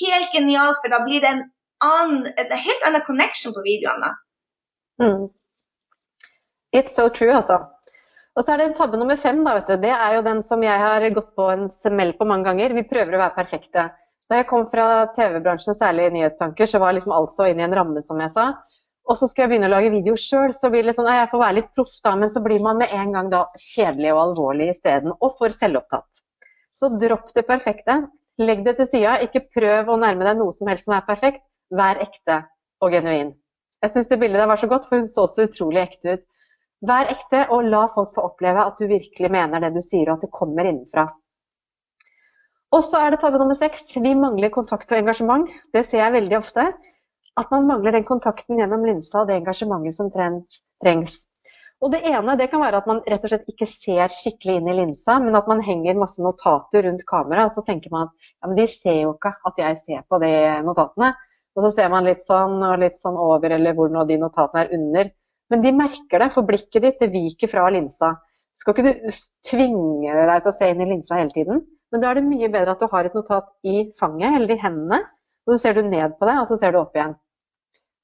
Helt genialt, for da blir det en annen, en helt annen connection på videoene. Mm. It's so true, altså. Og så er det tabbe nummer fem. Da, vet du. Det er jo den som jeg har gått på en smell på mange ganger. Vi prøver å være perfekte. Da jeg kom fra TV-bransjen, særlig nyhetsanker, så var liksom alt så inn i en ramme, som jeg sa. Og så skal jeg begynne å lage video sjøl, så blir det sånn jeg får være litt proff da, men så blir man med en gang da kjedelig og alvorlig isteden, og for selvopptatt. Så dropp det perfekte. Legg det til sida. Ikke prøv å nærme deg noe som helst som er perfekt. Vær ekte og genuin. Jeg syns det bildet der var så godt, for hun så så utrolig ekte ut. Vær ekte, og la folk få oppleve at du virkelig mener det du sier, og at det kommer innenfra. Og så er det tabbe nummer seks. Vi mangler kontakt og engasjement. Det ser jeg veldig ofte. At man mangler den kontakten gjennom linsa og det engasjementet som trengs. Og Det ene det kan være at man rett og slett ikke ser skikkelig inn i linsa, men at man henger masse notater rundt kameraet. Og så tenker man at ja, de ser jo ikke at jeg ser på de notatene. Og så ser man litt sånn og litt sånn over, eller hvor nå de notatene er under. Men de merker det, for blikket ditt det viker fra linsa. Skal ikke du tvinge deg til å se inn i linsa hele tiden, men da er det mye bedre at du har et notat i fanget eller i hendene, og så ser du ned på det, og så ser du opp igjen.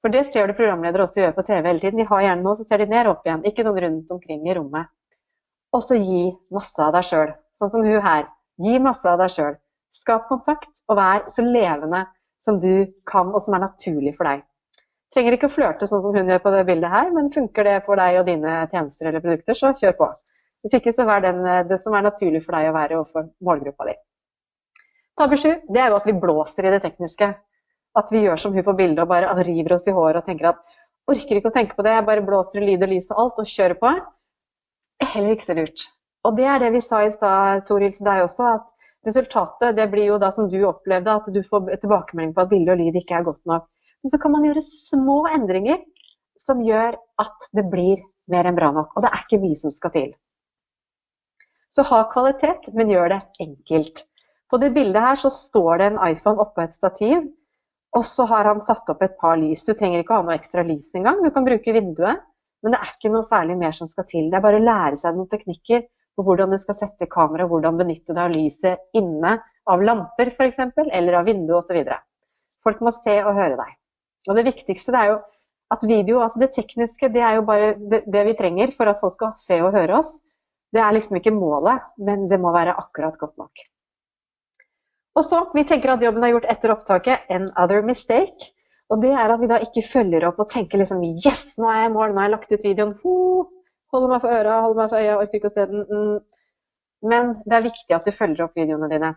For det ser du programledere også gjøre på TV hele tiden. De har gjerne noe, så ser de ned og opp igjen. Ikke noen rundt omkring i rommet. Og så gi masse av deg sjøl. Sånn som hun her. Gi masse av deg sjøl. Skap kontakt, og vær så levende som du kan, og som er naturlig for deg. Trenger ikke å flørte sånn som hun gjør på det bildet her, men funker det for deg og dine tjenester eller produkter, så kjør på. Hvis ikke, så vær den, det som er naturlig for deg å være overfor målgruppa di. Tabbe sju, det er jo at vi blåser i det tekniske. At vi gjør som hun på bildet og bare river oss i håret og tenker at orker ikke å tenke på det, jeg bare blåser i lyd og lys og alt og kjører på. Heller ikke så lurt. Og det er det vi sa i stad, Toril, til deg også, at resultatet det blir jo da som du opplevde, at du får tilbakemelding på at bilde og lyd ikke er godt nok. Men så kan man gjøre små endringer som gjør at det blir mer enn bra nok. Og det er ikke mye som skal til. Så ha kvalitet, men gjør det enkelt. På det bildet her så står det en iPhone oppå et stativ, og så har han satt opp et par lys. Du trenger ikke ha noe ekstra lys engang, du kan bruke vinduet. Men det er ikke noe særlig mer som skal til. Det er bare å lære seg noen teknikker på hvordan du skal sette kamera, hvordan benytte deg av lyset inne, av lamper f.eks., eller av vinduet osv. Folk må se og høre deg. Og det viktigste det er jo at video, altså det tekniske, det er jo bare det, det, vi trenger for at folk skal se og høre oss. Det er liksom ikke målet, men det må være akkurat godt nok. Og så, Vi tenker at jobben er gjort etter opptaket. Another mistake. Og det er at vi da ikke følger opp og tenker liksom Yes, nå er jeg i mål, nå har jeg lagt ut videoen. Ho, holder meg for øra, holder meg for øya, orker ikke å se den. Mm. Men det er viktig at du følger opp videoene dine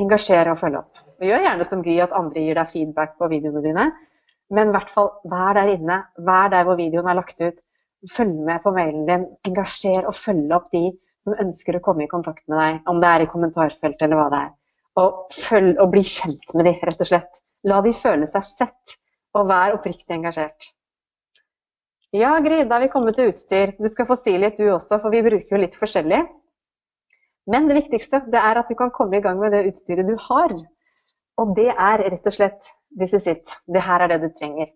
engasjere og følge opp. Og gjør gjerne som Gry at andre gir deg feedback på videoene dine. Men i hvert fall vær der inne. Vær der hvor videoen er lagt ut. Følg med på mailen din. Engasjer og følg opp de som ønsker å komme i kontakt med deg, om det er i kommentarfeltet eller hva det er. Og, følg, og bli kjent med de, rett og slett. La de føle seg sett, og vær oppriktig engasjert. Ja, Gry, da har vi kommet til utstyr. Du skal få si litt du også, for vi bruker jo litt forskjellig. Men det viktigste det er at du kan komme i gang med det utstyret du har. Og det er rett og slett this is it. Det her er det du trenger.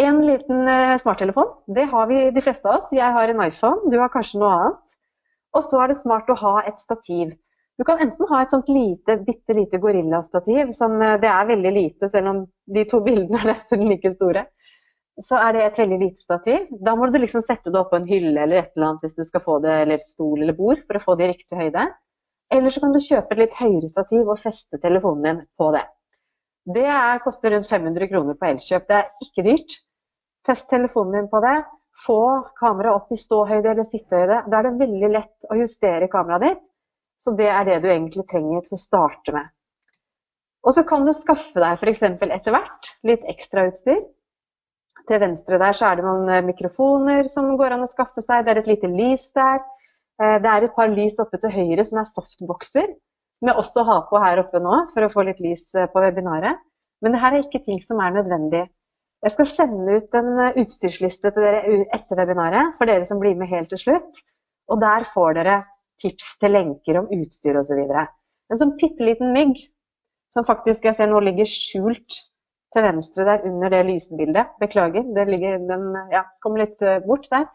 En liten eh, smarttelefon, det har vi de fleste av oss. Jeg har en iPhone, du har kanskje noe annet. Og så er det smart å ha et stativ. Du kan enten ha et sånt lite, bitte lite gorillastativ, som eh, det er veldig lite, selv om de to bildene er nesten like store så er det et veldig lite stativ. Da må du liksom sette det opp på en hylle eller et eller annet hvis du skal få det, eller stol eller bord for å få det i riktig høyde. Eller så kan du kjøpe et litt høyere stativ og feste telefonen din på det. Det er, koster rundt 500 kroner på Elkjøp. Det er ikke dyrt. Fest telefonen din på det. Få kameraet opp i ståhøyde eller sittehøyde. Da er det veldig lett å justere kameraet ditt. Så det er det du egentlig trenger til å starte med. Og så kan du skaffe deg f.eks. etter hvert litt ekstrautstyr. Til venstre der så er det noen eh, mikrofoner som går an å skaffe seg. Det er et lite lys der. Eh, det er et par lys oppe til høyre som er softboxer, med også har ha på her oppe nå for å få litt lys eh, på webinaret. Men det her er ikke ting som er nødvendig. Jeg skal sende ut en utstyrsliste til dere etter webinaret for dere som blir med helt til slutt. Og der får dere tips til lenker om utstyr osv. En sånn bitte liten mygg som faktisk jeg ser nå ligger skjult til venstre der under det lysbildet. Beklager, ligger, den ja, kommer litt eh, bort der.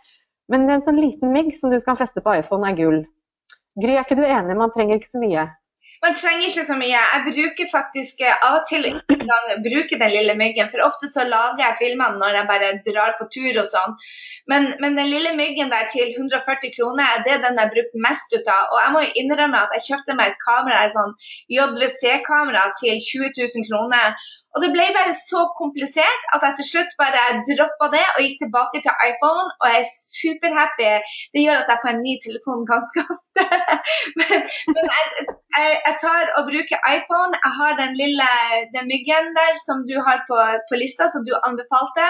Men en sånn liten mygg som du skal feste på iPhone, er gull. Gry, er ikke du enig? Man trenger ikke så mye. Man trenger ikke så mye. Jeg bruker faktisk eh, av og til gang bruke den lille myggen, for ofte så lager jeg filmene når jeg bare drar på tur og sånn. Men, men, den lille myggen der til 140 kroner, det er den jeg har mest ut av. Og jeg må jo innrømme at jeg kjøpte meg et kamera, et sånn JVC-kamera til 20 000 kroner. Og det ble bare så komplisert at jeg til slutt bare droppa det og gikk tilbake til iPhone. Og jeg er superhappy. Det gjør at jeg får en ny telefon ganske ofte. men, men jeg, jeg, jeg, tar og bruker iPhone. Jeg har den lille den myggen der som du har på, på lista, som du anbefalte.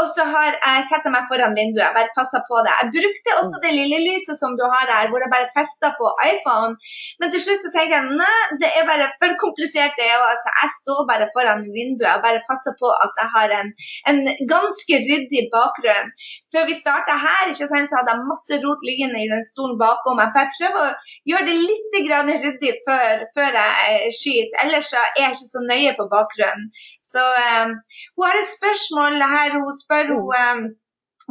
Og så har jeg setter meg foran vinduet. Bare passer på det. Jeg brukte også det lille lyset som du har her, hvor jeg bare festa på iPhone. Men til slutt så tenkte jeg nei, det er bare for komplisert, det òg. Så jeg står bare foran vinduet og bare passer på at jeg har en, en ganske ryddig bakgrunn. Før vi starta her, ikke sant, så hadde jeg masse rot liggende i den stolen bakom meg. For jeg prøver å gjøre det litt ryddig før, før jeg skyter. Ellers er jeg ikke så nøye på bakgrunnen. Så um, hun har et spørsmål her. Hun spør hun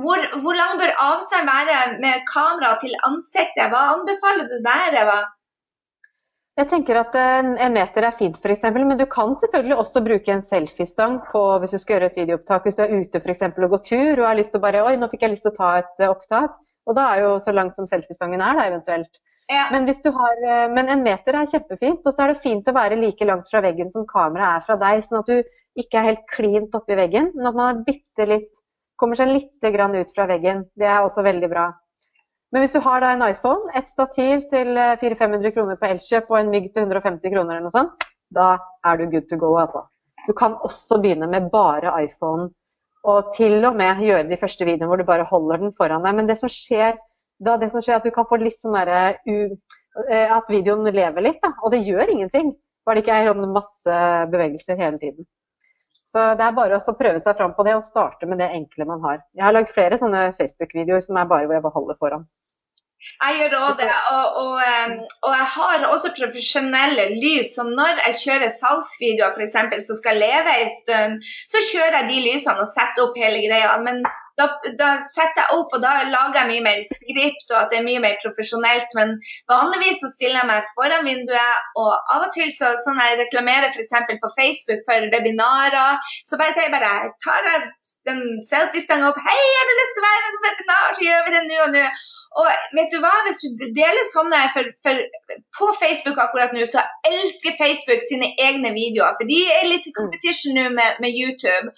hvor, hvor, lang bør avstand være med kamera til ansiktet? Hva anbefaler du der, Eva? Jeg tenker at en, meter er fint, f.eks. Men du kan selvfølgelig også bruke en selfiestang på hvis du skal gjøre et videoopptak. Hvis du er ute for eksempel, og går tur og har lyst til å bare Oi, nå fikk jeg lyst til å ta et opptak. Og da er jo så langt som selfiestangen er, da eventuelt. Ja. Men, har, uh, men, en meter er kjempefint. Og så er det fint å være like langt fra veggen som kameraet er fra deg. Sånn at du ikke er helt klint oppi veggen, men at man litt kommer seg litt ut fra veggen. Det er også veldig bra. Men hvis du har da en iPhone, et stativ til 400-500 kroner på Elkjøp og en mygg til 150 kroner eller noe sånt, da er du good to go, altså. Du kan også begynne med bare iPhone og til og med gjøre de første videoene hvor du bare holder den foran deg. Men det som skjer da, det som skjer er at du kan få litt sånn derre eh, At videoen lever litt, da. Og det gjør ingenting. Bare det ikke er masse bevegelser hele tiden. Så det er bare å prøve seg fram på det og starte med det enkle man har. Jeg har lagd flere sånne Facebook-videoer som er bare hvor jeg bare holder foran. Jeg gjør òg det. Og, og, og, jeg har også profesjonelle lys. Så når jeg kjører salgsvideoer f.eks. som skal leve en stund, så kjører jeg de lysene og setter opp hele greia. Men da, da, setter jeg opp, og da lager jeg mye mer skript, og at det er mye mer profesjonelt. Men vanligvis så stiller jeg meg foran vinduet, og av og til så sånn jeg reklamerer f.eks. på Facebook for webinarer, så bare sier jeg bare tar jeg den selfiestanga opp. 'Hei, har du lyst til å være med på webinar?' Så gjør vi det nå og nå. Og vet du hva, hvis du deler sånne for, for, på Facebook akkurat nå, så elsker Facebook sine egne videoer. For de er litt i competition nå med, med YouTube.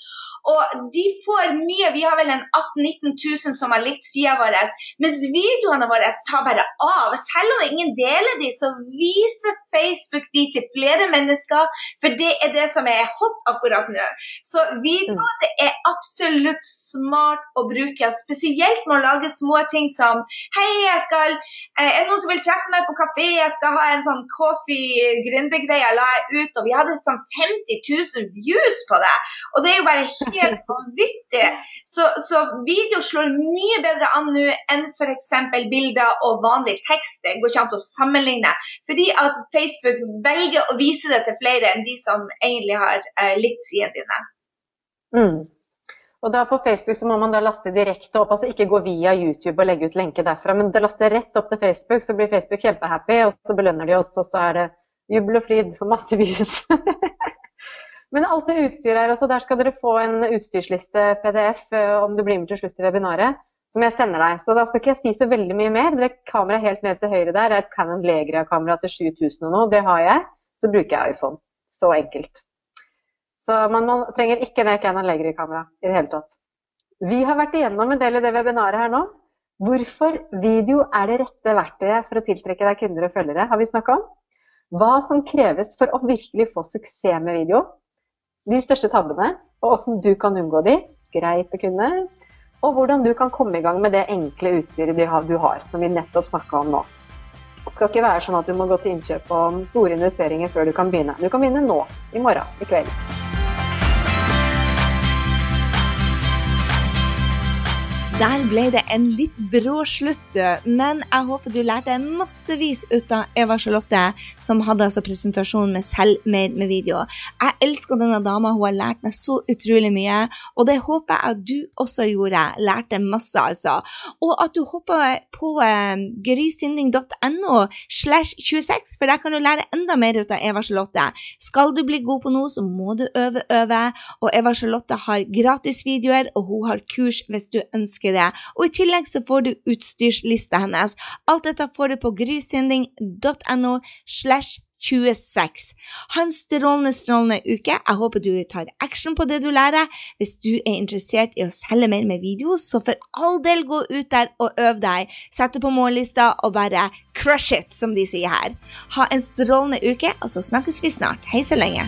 Og de får mye. Vi har vel en 18 000-19 000 som har likt sida vår. Mens videoene våre tar bare av. Selv om ingen deler de, så viser Facebook de til flere mennesker. For det er det som er hot akkurat nå. Så videoene er absolutt smart å bruke. Spesielt med å lage små ting som Hei, jeg skal eh, Er det noen som vil treffe meg på kafé? Jeg skal ha en sånn coffee gründergreie. La jeg ut. Og vi hadde sånn 50 000 views på det. Og det er jo bare helt vanvittig. Så, så video slår mye bedre an nå enn f.eks. bilder og vanlig tekst. Det går ikke an å sammenligne. Fordi at Facebook velger å vise det til flere enn de som egentlig har eh, likt sidene dine. Mm. Og da På Facebook så må man da laste direkte opp, altså ikke gå via YouTube og legge ut lenke derfra, men det laster rett opp til Facebook, så blir Facebook kjempehappy, og så belønner de oss, og så er det jubel og fryd for masse views. Men alt det utstyret her også, der skal dere få en utstyrsliste PDF eh, om du blir med til slutt i webinaret, som jeg sender deg. Så da skal ikke jeg si så veldig mye mer. Det kameraet helt ned til høyre der er et Canon Legria-kamera til 7000 og noe. Det har jeg. Så bruker jeg iPhone. Så enkelt. Så man, man trenger ikke det Canon Legria-kamera i det hele tatt. Vi har vært igjennom en del i det webinaret her nå. Hvorfor video er det rette verktøyet for å tiltrekke deg kunder og følgere, har vi snakka om. Hva som kreves for å virkelig få suksess med video de største tabbene, og hvordan du kan unngå de, greit å kunne, og hvordan du kan komme i gang med det enkle utstyret du har, som vi nettopp snakka om nå. Det skal ikke være sånn at du må gå til innkjøp om store investeringer før du kan begynne. Du kan begynne nå, i morgen, i kveld. Der ble det en litt brå slutt, men jeg håper du lærte massevis ut av Eva Charlotte, som hadde altså presentasjonen med selv mer med video. Jeg elsker denne dama, hun har lært meg så utrolig mye, og det håper jeg at du også gjorde. Lærte masse, altså. Og at du hopper på eh, grysynding.no slash 26, for der kan du lære enda mer ut av Eva Charlotte. Skal du bli god på noe, så må du øve, øve, og Eva Charlotte har gratisvideoer, og hun har kurs hvis du ønsker det. Og i tillegg så får du utstyrslista hennes. Alt dette får du på grysynding.no slash 26. Ha en strålende, strålende uke. Jeg håper du tar action på det du lærer. Hvis du er interessert i å selge mer med video, så for all del gå ut der og øv deg. Sett det på mållista og bare crush it, som de sier her. Ha en strålende uke, og så snakkes vi snart. Hei så lenge.